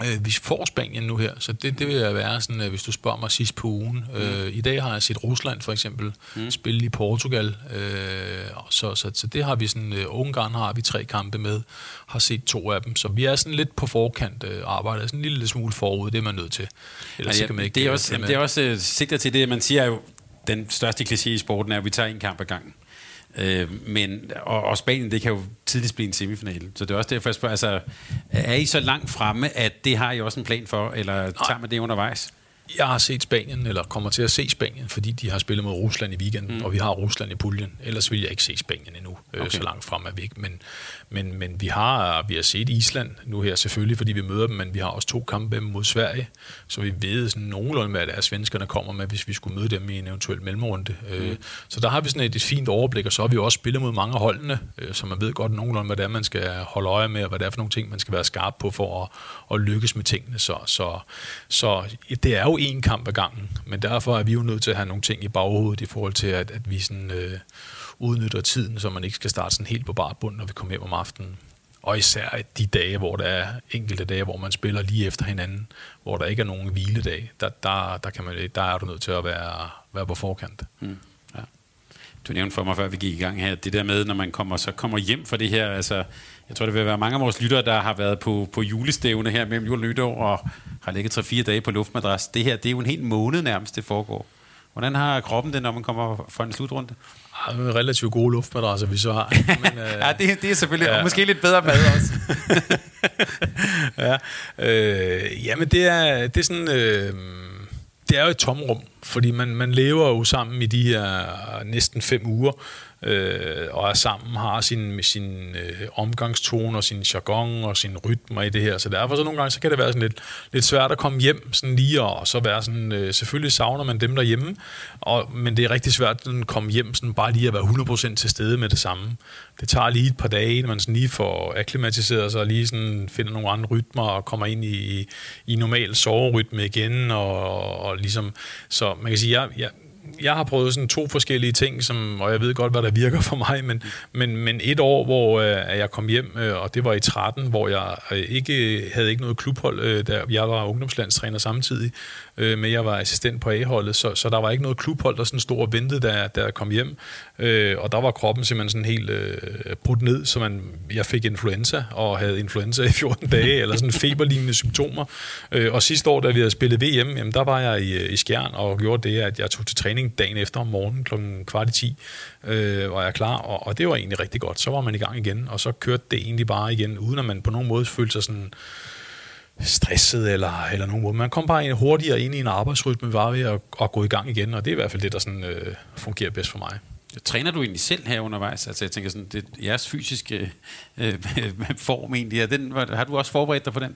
Øh, vi får Spanien nu her, så det, det vil jeg være sådan, hvis du spørger mig sidst på ugen. Mm. Øh, I dag har jeg set Rusland for eksempel mm. spille i Portugal, øh, så, så, så det har vi sådan, øh, Ungarn har vi tre kampe med, har set to af dem, så vi er sådan lidt på forkant øh, arbejder, sådan en lille smule forud, det er man nødt til. Ellers ja, kan man ikke det er også, det er også øh, sigter til det, man siger jo, den største kliché i sporten er, at vi tager en kamp ad gangen. Øh, men, og, og Spanien, det kan jo tidligst blive en semifinale. Så det er også derfor, jeg spørger, altså, er I så langt fremme, at det har I også en plan for, eller tager man det undervejs? Jeg har set Spanien, eller kommer til at se Spanien, fordi de har spillet mod Rusland i weekenden, mm. og vi har Rusland i puljen. Ellers vil jeg ikke se Spanien endnu, øh, okay. så langt frem er vi ikke. Men, men, men vi, har, vi har set Island nu her selvfølgelig, fordi vi møder dem, men vi har også to kampe mod Sverige, så vi ved sådan nogenlunde, hvad det er, svenskerne kommer med, hvis vi skulle møde dem i en eventuel mellemrunde. Øh, mm. Så der har vi sådan et, et fint overblik, og så har vi også spillet mod mange holdene, øh, så man ved godt nogenlunde, hvad det er, man skal holde øje med, og hvad det er for nogle ting, man skal være skarp på for at, at lykkes med tingene. Så, så, så det er jo en kamp ad gangen, men derfor er vi jo nødt til at have nogle ting i baghovedet i forhold til, at, at vi sådan, øh, udnytter tiden, så man ikke skal starte sådan helt på bar bund, når vi kommer hjem om aftenen. Og især de dage, hvor der er enkelte dage, hvor man spiller lige efter hinanden, hvor der ikke er nogen hviledag, der, der, der, kan man, der er du nødt til at være, være på forkant. Mm. Ja. Du nævnte for mig, før vi gik i gang her, det der med, når man kommer, så kommer hjem for det her, altså, jeg tror, det vil være mange af vores lyttere, der har været på, på julestævne her mellem jul og nytår, og har ligget 3-4 dage på luftmadras. Det her, det er jo en helt måned nærmest, det foregår. Hvordan har kroppen det, når man kommer fra en slutrunde? Ja, relativt gode luftmadrasser, vi så har. Men, øh, ja, det, det er selvfølgelig, ja. og måske lidt bedre mad også. ja, øh, jamen det er, det er sådan, øh, det er jo et tomrum, fordi man, man lever jo sammen i de her næsten fem uger, øh, og er sammen, har sin, sin øh, omgangstone og sin jargon og sin rytmer i det her. Så derfor så nogle gange, så kan det være sådan lidt, lidt svært at komme hjem sådan lige og, og så være sådan, øh, selvfølgelig savner man dem derhjemme, og, men det er rigtig svært at komme hjem sådan bare lige at være 100% til stede med det samme. Det tager lige et par dage, når man sådan lige får akklimatiseret sig og lige sådan finder nogle andre rytmer og kommer ind i, i normal soverytme igen og, og ligesom, så man kan sige, jeg, jeg, jeg har prøvet sådan to forskellige ting, som, og jeg ved godt, hvad der virker for mig, men, men, men et år, hvor øh, jeg kom hjem, øh, og det var i 13, hvor jeg øh, ikke havde ikke noget klubhold, øh, der jeg var ungdomslandstræner samtidig, øh, men jeg var assistent på A-holdet, så, så der var ikke noget klubhold, der sådan stod og ventede, da, da jeg kom hjem. Øh, og der var kroppen simpelthen sådan helt øh, brudt ned, så man, jeg fik influenza, og havde influenza i 14 dage, eller sådan feberlignende symptomer. Øh, og sidste år, da vi havde spillet VM, jamen, der var jeg i, i Skjern og gjorde det, at jeg tog til træning dagen efter om morgenen klokken kvart i 10, øh, var jeg klar, og, og det var egentlig rigtig godt. Så var man i gang igen, og så kørte det egentlig bare igen, uden at man på nogen måde følte sig sådan stresset eller, eller nogen måde. Man kom bare hurtigere ind i en arbejdsrytme var ved at, at gå i gang igen, og det er i hvert fald det, der sådan, øh, fungerer bedst for mig. Træner du egentlig selv her undervejs? Altså jeg tænker sådan, det, jeres fysiske øh, form egentlig, er den, har du også forberedt dig på den?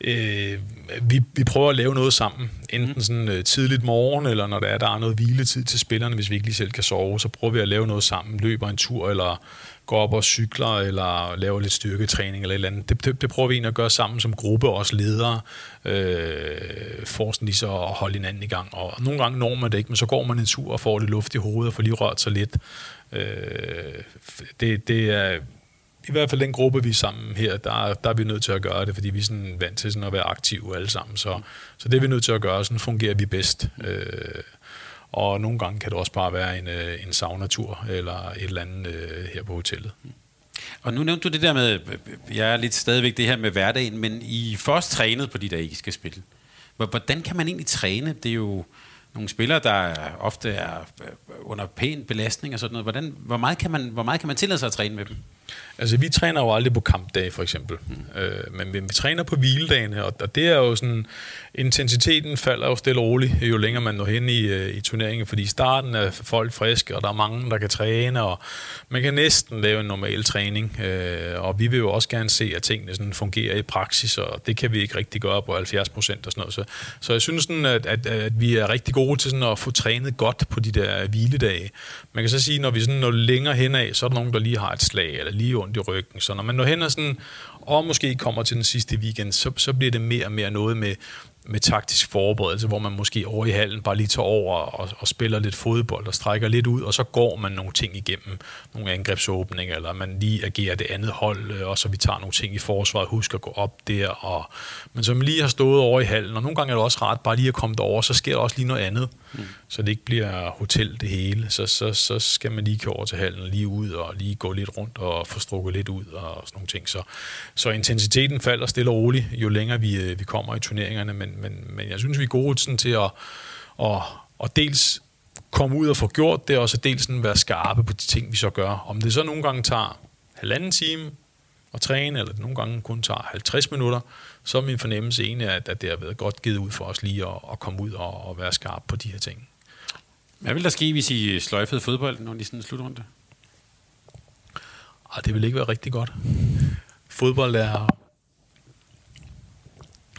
Øh, vi, vi prøver at lave noget sammen, enten mm. sådan øh, tidligt morgen, eller når der er, der er noget hviletid til spillerne, hvis vi ikke lige selv kan sove, så prøver vi at lave noget sammen, løber en tur, eller går op og cykler, eller laver lidt styrketræning, eller et eller andet. Det, det, det prøver vi egentlig at gøre sammen som gruppe, også ledere, øh, for sådan lige så at holde hinanden i gang. Og nogle gange når man det ikke, men så går man en tur og får lidt luft i hovedet, og får lige rørt sig lidt. Øh, det, det er i hvert fald den gruppe, vi er sammen her, der, der er vi nødt til at gøre det, fordi vi er sådan vant til sådan at være aktive alle sammen. Så, så det er vi nødt til at gøre, sådan fungerer vi bedst. Øh, og nogle gange kan det også bare være en, øh, en saunatur eller et eller andet øh, her på hotellet. Og nu nævnte du det der med, jeg er lidt stadigvæk det her med hverdagen, men I er først trænet på de der, I skal spille. Hvordan kan man egentlig træne? Det er jo nogle spillere, der ofte er øh, under pæn belastning og sådan noget. Hvordan, hvor, meget kan man, hvor meget kan man tillade sig at træne med dem? Altså, vi træner jo aldrig på kampdag, for eksempel. Mm. Øh, men vi, vi træner på hviledagene, og, og det er jo sådan... Intensiteten falder jo stille og roligt, jo længere man når hen i, øh, i turneringen, fordi i starten er folk friske, og der er mange, der kan træne, og man kan næsten lave en normal træning. Øh, og vi vil jo også gerne se, at tingene sådan fungerer i praksis, og det kan vi ikke rigtig gøre på 70 procent og sådan noget. Så, så jeg synes, sådan, at, at, at vi er rigtig gode til sådan at få trænet godt på de der hviledage. Man kan så sige, når vi sådan når længere hen af, så er der nogen, der lige har et slag, eller lige ondt i ryggen. Så når man når hen og, sådan, og måske kommer til den sidste weekend, så, så bliver det mere og mere noget med, med taktisk forberedelse, hvor man måske over i hallen bare lige tager over og, og spiller lidt fodbold og strækker lidt ud, og så går man nogle ting igennem, nogle angrebsåbninger, eller man lige agerer det andet hold, øh, og så vi tager nogle ting i forsvaret, husk at gå op der, og, men så man lige har stået over i hallen, og nogle gange er det også rart bare lige at komme derover, så sker der også lige noget andet, mm. så det ikke bliver hotel det hele, så, så, så skal man lige køre over til hallen, lige ud og lige gå lidt rundt og få strukket lidt ud og sådan nogle ting. Så, så intensiteten falder stille og roligt, jo længere vi, øh, vi kommer i turneringerne, men, men, men jeg synes, vi er gode sådan til at, at, at dels komme ud og få gjort det, og så dels sådan være skarpe på de ting, vi så gør. Om det så nogle gange tager halvanden time at træne, eller det nogle gange kun tager 50 minutter, så er min fornemmelse egentlig, at, at det har været godt givet ud for os lige at, at komme ud og, og være skarpe på de her ting. Hvad vil der ske, hvis I sløjfede fodbold, når I sådan slutrunde? Ej, det vil ikke være rigtig godt. Fodbold er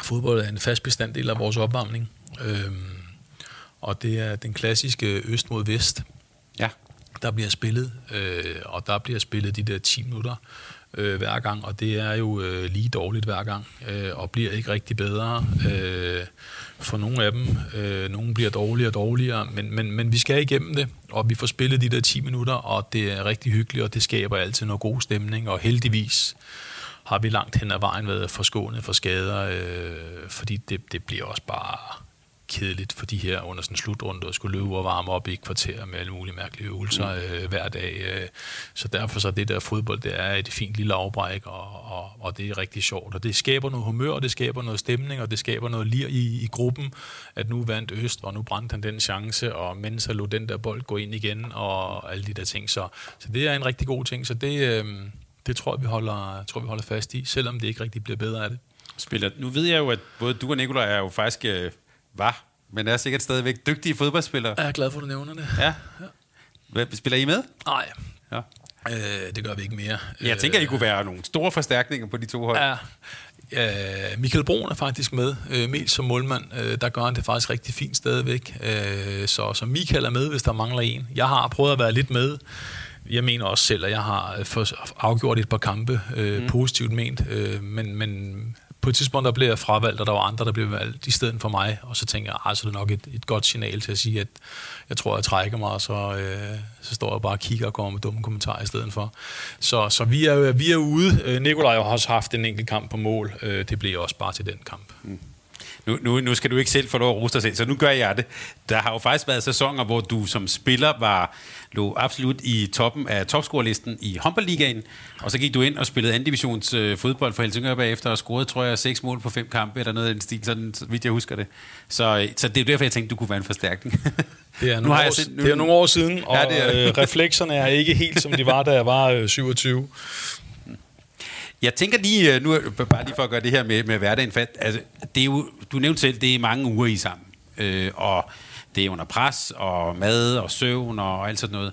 Fodbold er en fast bestanddel af vores opvarmning. Øhm, og det er den klassiske øst mod vest. Ja. Der bliver spillet, øh, og der bliver spillet de der 10 minutter øh, hver gang, og det er jo øh, lige dårligt hver gang, øh, og bliver ikke rigtig bedre øh, for nogle af dem. Øh, nogle bliver dårligere og dårligere, men, men, men vi skal igennem det, og vi får spillet de der 10 minutter, og det er rigtig hyggeligt, og det skaber altid noget god stemning, og heldigvis har vi langt hen ad vejen været forskånet for skader, øh, fordi det, det bliver også bare kedeligt for de her under sådan en slutrunde at skulle løbe og varme op i et kvarter med alle mulige mærkelige øvelser mm. øh, hver dag. Øh. Så derfor så det der fodbold, det er et fint lille afbræk, og, og, og det er rigtig sjovt. Og det skaber noget humør, og det skaber noget stemning, og det skaber noget lir i, i gruppen, at nu vandt Øst, og nu brændte han den chance, og mens han lå den der bold gå ind igen, og alle de der ting. Så, så det er en rigtig god ting. Så det... Øh, det tror jeg, vi holder, tror, vi holder fast i, selvom det ikke rigtig bliver bedre af det. Spiller. Nu ved jeg jo, at både du og Nikolaj er jo faktisk øh, var men er sikkert stadigvæk dygtige fodboldspillere. Jeg er glad for, at du nævner det. Ja. Hvad, spiller I med? Nej, Ja. øh, det gør vi ikke mere. Jeg tænker, I kunne være nogle store forstærkninger på de to hold. Ja. Øh, Michael Brun er faktisk med, øh, mest som målmand. Øh, der gør han det faktisk rigtig fint stadigvæk. Øh, så, så Michael er med, hvis der mangler en. Jeg har prøvet at være lidt med. Jeg mener også selv, at jeg har øh, afgjort et par kampe øh, mm. positivt ment. Øh, men, men på et tidspunkt der blev jeg fravalgt, og der var andre, der blev valgt i stedet for mig. Og så tænker jeg, at så er det nok et, et godt signal til at sige, at jeg tror, jeg trækker mig, og så, øh, så står jeg bare og kigger og kommer med dumme kommentarer i stedet for. Så, så vi, er, vi er ude. Øh, Nikolaj har også haft en enkelt kamp på mål. Øh, det blev også bare til den kamp. Mm. Nu, nu, nu skal du ikke selv få lov at rose dig selv, så nu gør jeg det. Der har jo faktisk været sæsoner, hvor du som spiller var lå absolut i toppen af topscorelisten i håndboldligaen, og så gik du ind og spillede anden divisions øh, fodbold for Helsingør bagefter og scorede, tror jeg, seks mål på fem kampe, eller noget af den stil, sådan, så vidt jeg husker det. Så, øh, så det er derfor, jeg tænkte, du kunne være en forstærkning. Det er nu har år, jeg set, nu, det er nogle år siden, og ja, det er. øh, reflekserne er ikke helt, som de var, da jeg var øh, 27. Jeg tænker lige, øh, nu bare lige for at gøre det her med, med hverdagen fat, altså, det er jo, du nævnte selv, det er mange uger i sammen, øh, og det er under pres, og mad, og søvn, og alt sådan noget.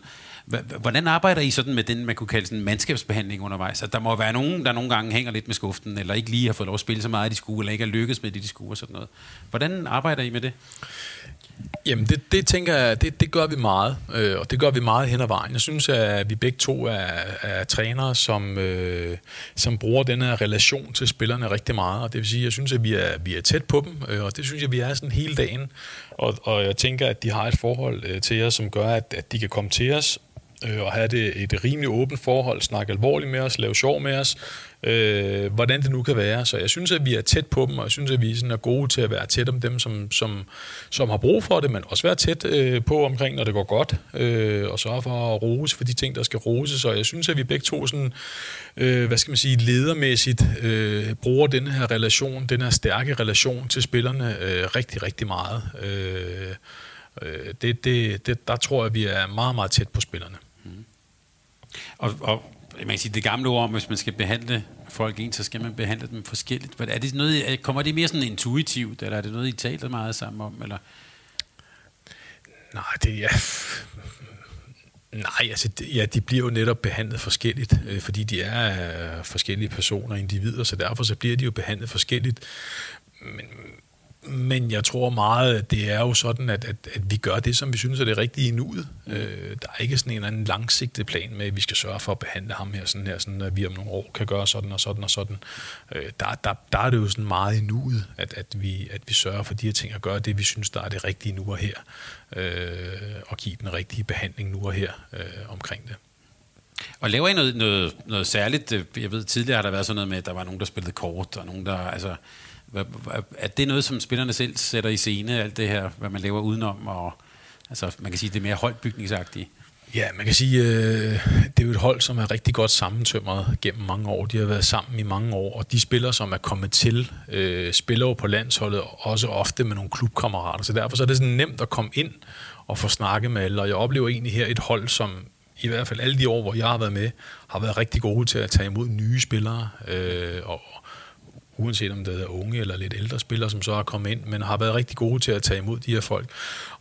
Hvordan arbejder I sådan med den, man kunne kalde sådan mandskabsbehandling undervejs? At der må være nogen, der nogle gange hænger lidt med skuften, eller ikke lige har fået lov at spille så meget, de skulle, eller ikke har lykkes med det, de skulle, og sådan noget. Hvordan arbejder I med det? Jamen, det, det tænker jeg, det, det gør vi meget, øh, og det gør vi meget hen ad vejen. Jeg synes, at vi begge to er, er trænere, som, øh, som bruger den her relation til spillerne rigtig meget, og det vil sige, jeg synes, at vi er, vi er tæt på dem, øh, og det synes jeg, vi er sådan hele dagen, og, og jeg tænker, at de har et forhold øh, til os, som gør, at, at de kan komme til os, øh, og have det et rimelig åbent forhold, snakke alvorligt med os, lave sjov med os, øh, hvordan det nu kan være. Så jeg synes, at vi er tæt på dem, og jeg synes, at vi sådan er gode til at være tæt om dem, som, som, som har brug for det, men også være tæt øh, på omkring, når det går godt, øh, og sørge for at rose for de ting, der skal roses. Og jeg synes, at vi begge to sådan, øh, hvad skal man sige, ledermæssigt øh, bruger den her relation, den her stærke relation til spillerne øh, rigtig, rigtig meget. Øh, øh det, det, det, der tror jeg, at vi er meget, meget tæt på spillerne. Mm. Og, og man kan sige, det gamle ord om, hvis man skal behandle folk ens, så skal man behandle dem forskelligt. Er det noget, kommer det mere sådan intuitivt, eller er det noget, I taler meget sammen om? Eller? Nej, det er... Nej, altså, ja, de bliver jo netop behandlet forskelligt, øh, fordi de er øh, forskellige personer og individer, så derfor så bliver de jo behandlet forskelligt. Men, men jeg tror meget, at det er jo sådan, at, at, at vi gør det, som vi synes er det rigtige i nuet. Mm. Øh, der er ikke sådan en eller anden langsigtet plan med, at vi skal sørge for at behandle ham her, sådan her, sådan at vi om nogle år kan gøre sådan og sådan og sådan. Øh, der, der, der er det jo sådan meget i nuet, at, at, vi, at vi sørger for de her ting at gøre det, vi synes, der er det rigtige nu og her. Øh, og give den rigtige behandling nu og her øh, omkring det. Og laver I noget, noget, noget særligt? Jeg ved, tidligere har der været sådan noget med, at der var nogen, der spillede kort, og nogen, der... Altså, er det noget, som spillerne selv sætter i scene, alt det her, hvad man laver udenom, og altså, man kan sige, det er mere holdbygningsagtigt? Ja, man kan sige, øh, det er jo et hold, som er rigtig godt sammentømret gennem mange år. De har været sammen i mange år, og de spillere, som er kommet til, øh, spiller jo på landsholdet også ofte med nogle klubkammerater. Så derfor så er det sådan nemt at komme ind og få snakket med alle. Og jeg oplever egentlig her et hold, som i hvert fald alle de år, hvor jeg har været med, har været rigtig gode til at tage imod nye spillere øh, og, uanset om det er unge eller lidt ældre spillere, som så er kommet ind, men har været rigtig gode til at tage imod de her folk.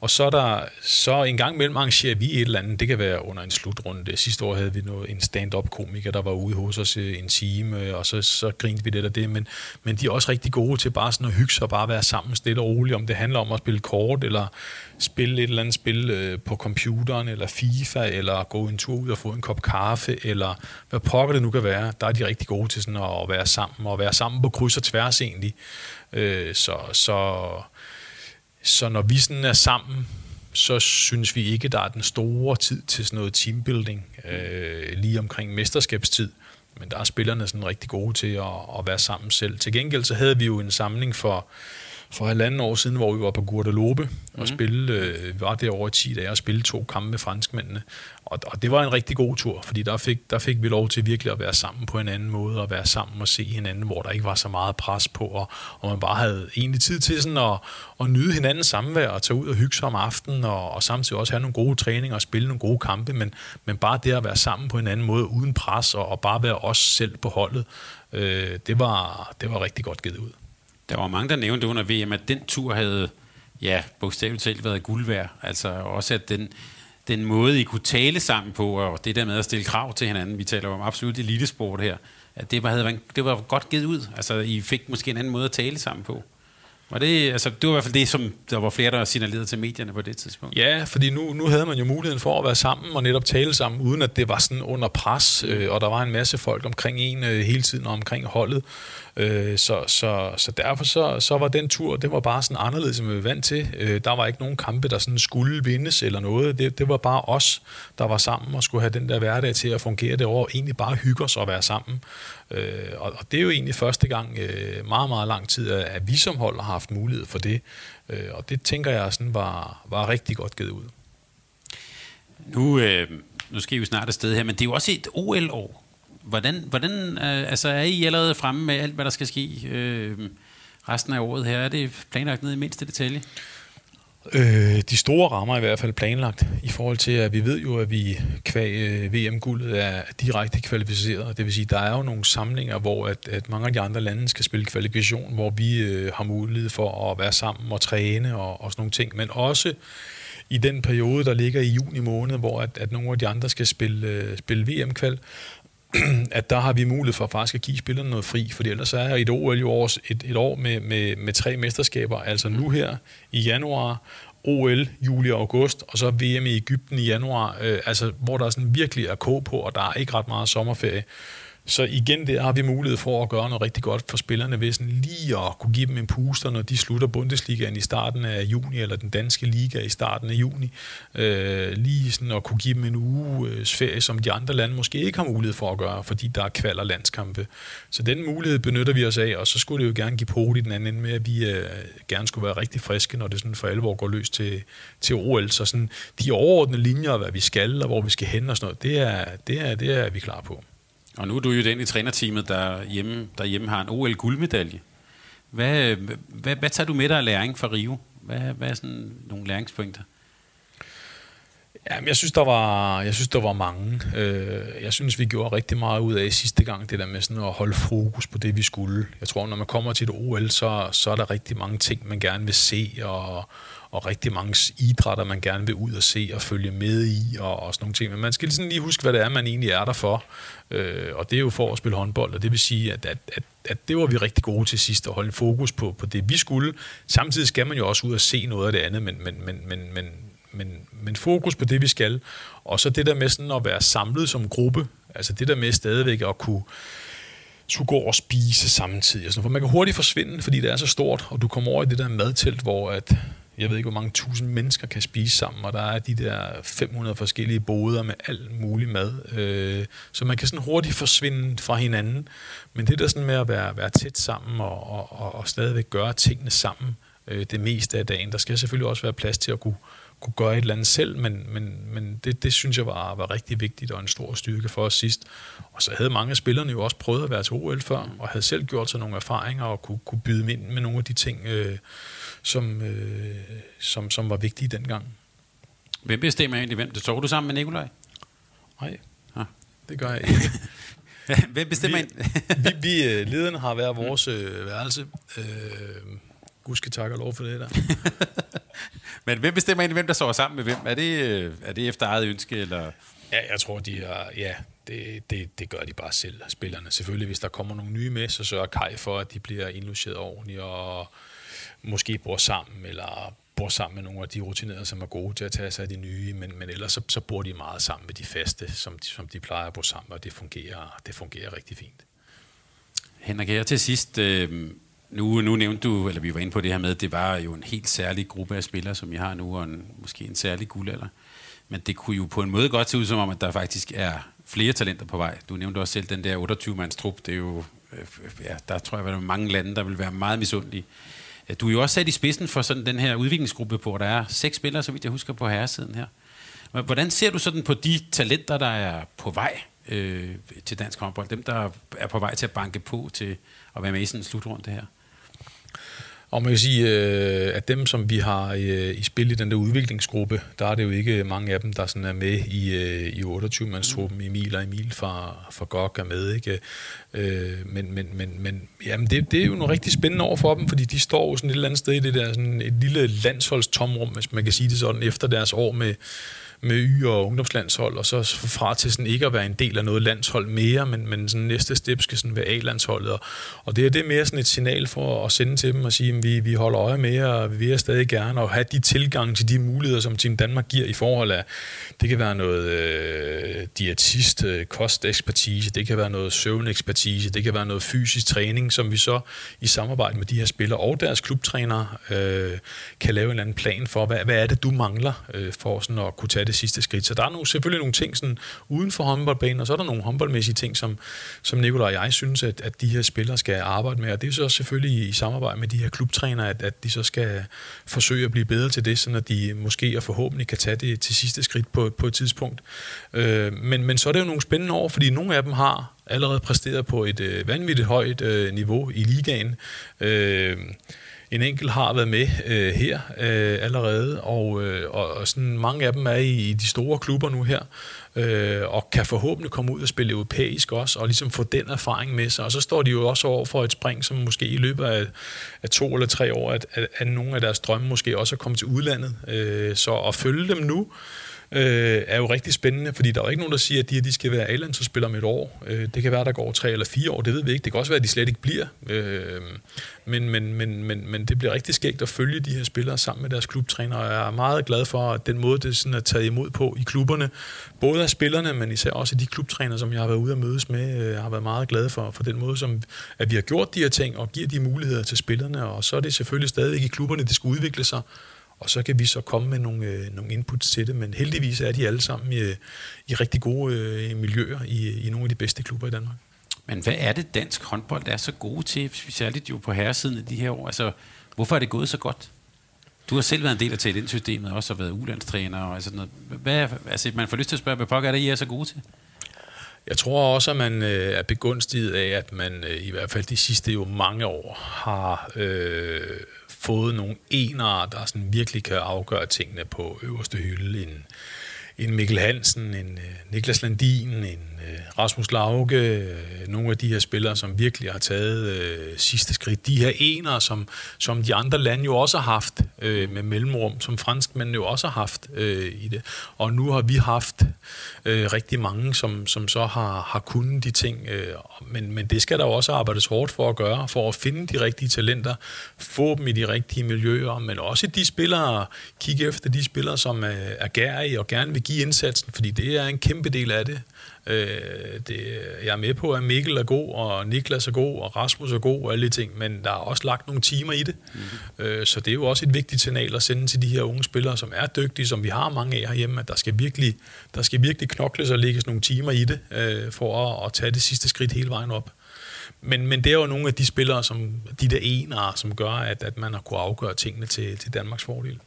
Og så er der så en gang imellem arrangerer vi et eller andet, det kan være under en slutrunde. Sidste år havde vi noget, en stand-up komiker, der var ude hos os øh, en time, øh, og så, så grinte vi lidt af det, men, men de er også rigtig gode til bare sådan at hygge sig og bare være sammen stille og roligt, om det handler om at spille kort, eller spille et eller andet spil øh, på computeren, eller FIFA, eller gå en tur ud og få en kop kaffe, eller hvad pokker det nu kan være. Der er de rigtig gode til sådan at være sammen, og være sammen på kryds og tværs egentlig. Øh, så, så, så når vi sådan er sammen, så synes vi ikke, der er den store tid til sådan noget teambuilding øh, lige omkring mesterskabstid. Men der er spillerne sådan rigtig gode til at, at være sammen selv. Til gengæld så havde vi jo en samling for for halvanden år siden, hvor vi var på Guadalupe mm. og mhm. spille, øh, var derovre i 10 dage og spille to kampe med franskmændene. Og, og det var en rigtig god tur, fordi der fik, der fik vi lov til virkelig at være sammen på en anden måde, og være sammen og se hinanden, hvor der ikke var så meget pres på, og, og man bare havde egentlig tid til sådan at, at nyde hinandens samvær, og tage ud og hygge sig om aftenen, og, og samtidig også have nogle gode træninger og spille nogle gode kampe, men, men bare det at være sammen på en anden måde, uden pres, og, og bare være os selv på holdet, øh, det, var, det var rigtig godt givet ud. Der var mange, der nævnte under VM, at den tur havde ja, bogstaveligt talt været guld værd. Altså også at den, den måde, I kunne tale sammen på, og det der med at stille krav til hinanden, vi taler om absolut elitesport her, at det var, havde, det var godt givet ud. Altså, I fik måske en anden måde at tale sammen på. Var det, altså, det var i hvert fald det, som der var flere, der signalerede til medierne på det tidspunkt. Ja, fordi nu, nu havde man jo muligheden for at være sammen og netop tale sammen, uden at det var sådan under pres, øh, og der var en masse folk omkring en øh, hele tiden og omkring holdet. Øh, så, så, så derfor så, så var den tur, det var bare sådan anderledes, som vi var vant til. Øh, der var ikke nogen kampe, der sådan skulle vindes eller noget. Det, det var bare os, der var sammen og skulle have den der hverdag til at fungere det over. Egentlig bare hygge os og være sammen. Øh, og, og det er jo egentlig første gang øh, meget, meget lang tid, at vi som hold har haft mulighed for det. Øh, og det tænker jeg sådan var, var rigtig godt givet ud. Nu, øh, nu skal vi jo snart afsted her, men det er jo også et OL-år. Hvordan, hvordan øh, altså er I allerede fremme med alt, hvad der skal ske øh, resten af året her? Er det planlagt ned i mindste detalje? Øh, de store rammer er i hvert fald planlagt i forhold til, at vi ved jo, at vi kvæg øh, VM-guldet er direkte kvalificeret. Det vil sige, der er jo nogle samlinger, hvor at, at mange af de andre lande skal spille kvalifikation, hvor vi øh, har mulighed for at være sammen og træne og, og sådan nogle ting. Men også i den periode, der ligger i juni måned, hvor at, at nogle af de andre skal spille, øh, spille VM-kval, at der har vi mulighed for faktisk at give spillerne noget fri, for ellers er et OL jo år, et, et år med, med, med tre mesterskaber, altså nu her i januar, OL juli og august, og så VM i Ægypten i januar, øh, altså hvor der sådan virkelig er kog på, og der er ikke ret meget sommerferie. Så igen der har vi mulighed for at gøre noget rigtig godt for spillerne ved sådan lige at kunne give dem en puster, når de slutter Bundesligaen i starten af juni, eller den danske liga i starten af juni. Øh, lige sådan at kunne give dem en uges ferie, som de andre lande måske ikke har mulighed for at gøre, fordi der er kval og landskampe. Så den mulighed benytter vi os af, og så skulle det jo gerne give på i den anden ende med, at vi øh, gerne skulle være rigtig friske, når det sådan for alvor går løs til, til OL. Så sådan de overordnede linjer, hvad vi skal, og hvor vi skal hen og sådan noget, det er, det er, det er vi klar på. Og nu er du jo den i trænerteamet, der hjemme, der hjemme har en OL-guldmedalje. Hvad, hvad, hvad tager du med dig af læring fra Rio? Hvad, hvad er sådan nogle læringspunkter? Jamen, jeg synes, der var, jeg synes, der var mange. Øh, jeg synes, vi gjorde rigtig meget ud af sidste gang, det der med sådan at holde fokus på det, vi skulle. Jeg tror, når man kommer til et OL, så, så er der rigtig mange ting, man gerne vil se, og, og rigtig mange idrætter, man gerne vil ud og se og følge med i, og, og sådan nogle ting. Men man skal sådan lige huske, hvad det er, man egentlig er der for. Øh, og det er jo for at spille håndbold, og det vil sige, at, at, at, at det var vi rigtig gode til sidst, at holde fokus på, på det, vi skulle. Samtidig skal man jo også ud og se noget af det andet, men, men, men, men, men, men, men fokus på det, vi skal. Og så det der med sådan at være samlet som gruppe, altså det der med stadigvæk at kunne skulle gå og spise samtidig. For man kan hurtigt forsvinde, fordi det er så stort, og du kommer over i det der madtelt, hvor at jeg ved ikke, hvor mange tusind mennesker kan spise sammen, og der er de der 500 forskellige boder med alt mulig mad. Øh, så man kan sådan hurtigt forsvinde fra hinanden. Men det der sådan med at være, være tæt sammen og, og, og stadigvæk gøre tingene sammen øh, det meste af dagen, der skal selvfølgelig også være plads til at kunne, kunne gøre et eller andet selv, men, men, men det, det synes jeg var, var rigtig vigtigt og en stor styrke for os sidst. Og så havde mange af spillerne jo også prøvet at være til OL før, og havde selv gjort sig nogle erfaringer og kunne, kunne byde ind med nogle af de ting, øh, som, øh, som, som var vigtige dengang. Hvem bestemmer egentlig hvem? Det så du sammen med Nikolaj? Nej, ja. det gør jeg ikke. hvem bestemmer vi, vi, vi øh, lederne har været vores øh, værelse. Øh, Gud skal takke og lov for det der. Men hvem bestemmer egentlig, hvem der sover sammen med hvem? Er det, øh, er det efter eget ønske? Eller? Ja, jeg tror, de er, ja, det, det, det gør de bare selv, spillerne. Selvfølgelig, hvis der kommer nogle nye med, så sørger Kai for, at de bliver indlogeret ordentligt, og måske bor sammen, eller bor sammen med nogle af de rutinerede, som er gode til at tage sig af de nye, men, men ellers så, så bor de meget sammen med de faste, som de, som de plejer at bo sammen, og det fungerer, det fungerer rigtig fint. Henrik, her til sidst, øh, nu, nu nævnte du, eller vi var inde på det her med, at det var jo en helt særlig gruppe af spillere, som I har nu, og en, måske en særlig guldalder. Men det kunne jo på en måde godt se ud som om, at der faktisk er flere talenter på vej. Du nævnte også selv den der 28-mands trup. Det er jo, øh, ja, der tror jeg, at der er mange lande, der vil være meget misundelige du er jo også sat i spidsen for sådan den her udviklingsgruppe, hvor der er seks spillere, så vidt jeg husker, på herresiden her. Hvordan ser du sådan på de talenter, der er på vej øh, til dansk håndbold? Dem, der er på vej til at banke på til at være med i sådan en slutrunde her? Og man kan sige, øh, at dem, som vi har i spil i den der udviklingsgruppe, der er det jo ikke mange af dem, der sådan er med i, i 28-mandstruppen. Emil og Emil fra, fra GOG er med, ikke? Men, men, men, men jamen det, det er jo noget rigtig spændende over for dem, fordi de står jo sådan et eller andet sted i det der sådan et lille landsholdstomrum, hvis man kan sige det sådan, efter deres år med med Y- og ungdomslandshold, og så fra til sådan ikke at være en del af noget landshold mere, men, men sådan næste step skal sådan være A-landsholdet. Og, og det er det mere sådan et signal for at sende til dem og sige, at vi, vi holder øje med, og vi vil stadig gerne og have de tilgang til de muligheder, som Team Danmark giver i forhold af, det kan være noget øh, diætist, øh, kostekspertise, det kan være noget søvnekspertise, det kan være noget fysisk træning, som vi så i samarbejde med de her spillere og deres klubtrænere øh, kan lave en eller anden plan for, hvad, hvad er det, du mangler øh, for sådan at kunne tage det sidste skridt. Så der er nogle, selvfølgelig nogle ting sådan, uden for håndboldbanen, og så er der nogle håndboldmæssige ting, som, som Nicolaj og jeg synes, at, at de her spillere skal arbejde med. Og det er så selvfølgelig i, i samarbejde med de her klubtrænere, at, at de så skal forsøge at blive bedre til det, så at de måske og forhåbentlig kan tage det til sidste skridt på, på et tidspunkt. Øh, men, men så er det jo nogle spændende år, fordi nogle af dem har allerede præsteret på et øh, vanvittigt højt øh, niveau i ligaen. Øh, en enkelt har været med øh, her øh, allerede, og, øh, og sådan mange af dem er i, i de store klubber nu her, øh, og kan forhåbentlig komme ud og spille europæisk også, og ligesom få den erfaring med sig. Og så står de jo også over for et spring, som måske i løbet af, af to eller tre år, at, at, at nogle af deres drømme måske også er kommet til udlandet. Øh, så at følge dem nu, øh, øh, er jo rigtig spændende, fordi der er jo ikke nogen, der siger, at de, her, de skal være A-landsholdsspillere om et år. Øh, det kan være, der går tre eller fire år, det ved vi ikke. Det kan også være, at de slet ikke bliver. Øh, men, men, men, men, men det bliver rigtig skægt at følge de her spillere sammen med deres klubtræner, og jeg er meget glad for, at den måde, det sådan er taget imod på i klubberne, både af spillerne, men især også de klubtræner, som jeg har været ude at mødes med, øh, har været meget glad for, for den måde, som at vi har gjort de her ting, og giver de muligheder til spillerne, og så er det selvfølgelig stadig i klubberne, det skal udvikle sig, og så kan vi så komme med nogle, øh, nogle inputs til det, men heldigvis er de alle sammen i, i rigtig gode øh, miljøer i, i nogle af de bedste klubber i Danmark. Men hvad er det, dansk håndbold er så gode til, særligt jo på herresiden i de her år? Altså, hvorfor er det gået så godt? Du har selv været en del af talentsystemet, og også har været ulandstræner og sådan noget. Hvad, altså, man får lyst til at spørge, hvad pokker er det, I er så gode til? Jeg tror også, at man øh, er begunstiget af, at man øh, i hvert fald de sidste jo mange år har øh, fået nogle enere, der sådan virkelig kan afgøre tingene på øverste hylde. En, en Mikkel Hansen, en øh, Niklas Landin, en øh, Rasmus Lauke, øh, nogle af de her spillere, som virkelig har taget øh, sidste skridt. De her enere, som, som de andre lande jo også har haft øh, med mellemrum, som franskmændene jo også har haft øh, i det. Og nu har vi haft øh, rigtig mange, som, som så har, har kunnet de ting. Øh, men, men det skal der jo også arbejdes hårdt for at gøre, for at finde de rigtige talenter, få dem i de rigtige miljøer, men også de spillere, kigge efter de spillere, som er, er gærige og gerne vil give indsatsen, fordi det er en kæmpe del af det. Øh, det jeg er med på, at Mikkel er god, og Niklas er god, og Rasmus er god, og alle de ting, men der er også lagt nogle timer i det. Mm-hmm. Øh, så det er jo også et vigtigt signal at sende til de her unge spillere, som er dygtige, som vi har mange af herhjemme, at der skal virkelig, der skal virkelig knokles og lægges nogle timer i det, øh, for at, at tage det sidste skridt hele vejen op. Men, men det er jo nogle af de spillere, som de der enere, som gør, at, at man har kunne afgøre tingene til, til Danmarks fordel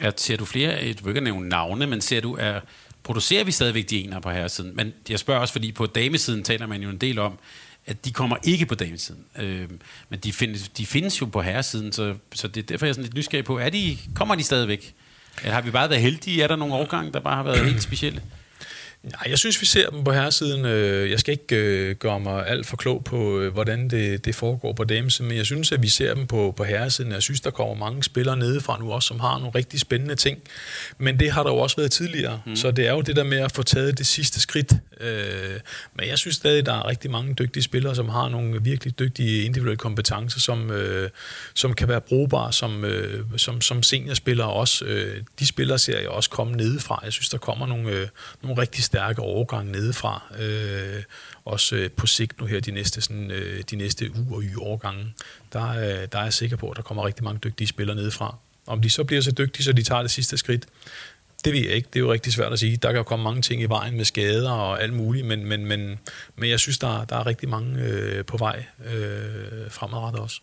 er, ser du flere, du vil ikke nævne navne, men ser du, er, producerer vi stadigvæk de ener på herresiden? Men jeg spørger også, fordi på damesiden taler man jo en del om, at de kommer ikke på damesiden. Øh, men de findes, de findes jo på herresiden, så, så det er derfor, jeg er sådan lidt nysgerrig på, er de, kommer de stadigvæk? Eller har vi bare været heldige? Er der nogle årgange, der bare har været helt specielle? Nej, jeg synes, vi ser dem på herresiden. Øh, jeg skal ikke øh, gøre mig alt for klog på, øh, hvordan det, det foregår på damesiden, men jeg synes, at vi ser dem på, på herresiden. Jeg synes, der kommer mange spillere nedefra nu også, som har nogle rigtig spændende ting. Men det har der jo også været tidligere, mm. så det er jo det der med at få taget det sidste skridt. Men jeg synes stadig, der er rigtig mange dygtige spillere, som har nogle virkelig dygtige individuelle kompetencer, som, som kan være brugbare som, som, som seniorspillere også. De spillere ser jeg også komme nedefra. Jeg synes, der kommer nogle, nogle rigtig stærke overgang nedefra. Øh, også øh, på sigt nu her de næste, sådan, øh, de næste uger og y årgange. Der, øh, der er jeg sikker på, at der kommer rigtig mange dygtige spillere nedefra. Om de så bliver så dygtige, så de tager det sidste skridt, det ved jeg ikke. Det er jo rigtig svært at sige. Der kan jo komme mange ting i vejen med skader og alt muligt, men, men, men, men jeg synes, der, der er rigtig mange øh, på vej øh, fremadrettet også.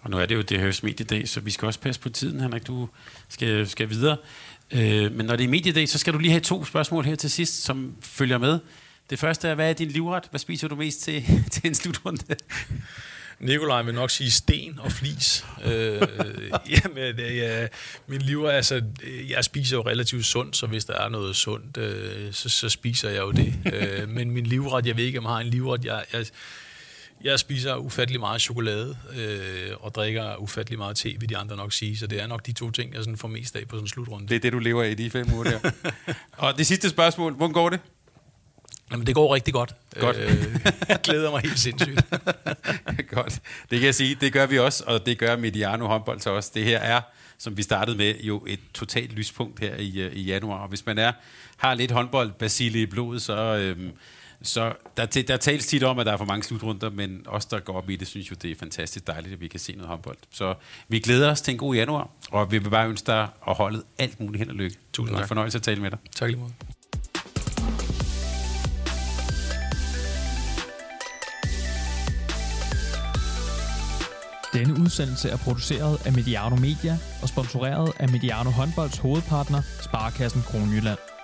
Og nu er det jo det høres mediedag, så vi skal også passe på tiden, Henrik. Du skal, skal videre. Øh, men når det er mediedag, så skal du lige have to spørgsmål her til sidst, som følger med. Det første er, hvad er din livret? Hvad spiser du mest til, til en slutrunde? Nikolaj vil nok sige sten og flis. øh, øh jamen, øh, ja, min liv altså, øh, jeg spiser jo relativt sundt, så hvis der er noget sundt, øh, så, så spiser jeg jo det. øh, men min livret, jeg ved ikke, om jeg har en livret, jeg, jeg, jeg spiser ufattelig meget chokolade øh, og drikker ufattelig meget te, vil de andre nok sige. Så det er nok de to ting, jeg sådan får mest af på sådan en slutrunde. Det er det, du lever af i de fem uger der. og det sidste spørgsmål, hvordan går det? Jamen, det går rigtig godt. Godt. Øh, jeg glæder mig helt sindssygt. godt. Det kan jeg sige, det gør vi også, og det gør Mediano håndbold så også. Det her er, som vi startede med, jo et totalt lyspunkt her i, øh, i januar. Og hvis man er, har lidt håndbold basile i blodet, så... Øhm, så der, der tales tit om, at der er for mange slutrunder, men os, der går op i det, synes jo, det er fantastisk dejligt, at vi kan se noget håndbold. Så vi glæder os til en god januar, og vi vil bare ønske dig og holdet alt muligt held og lykke. Tusind tak. Det er fornøjelse at tale med dig. Tak lige måde. Denne udsendelse er produceret af Mediano Media og sponsoreret af Mediano Håndbolds hovedpartner, Sparkassen Kronjylland.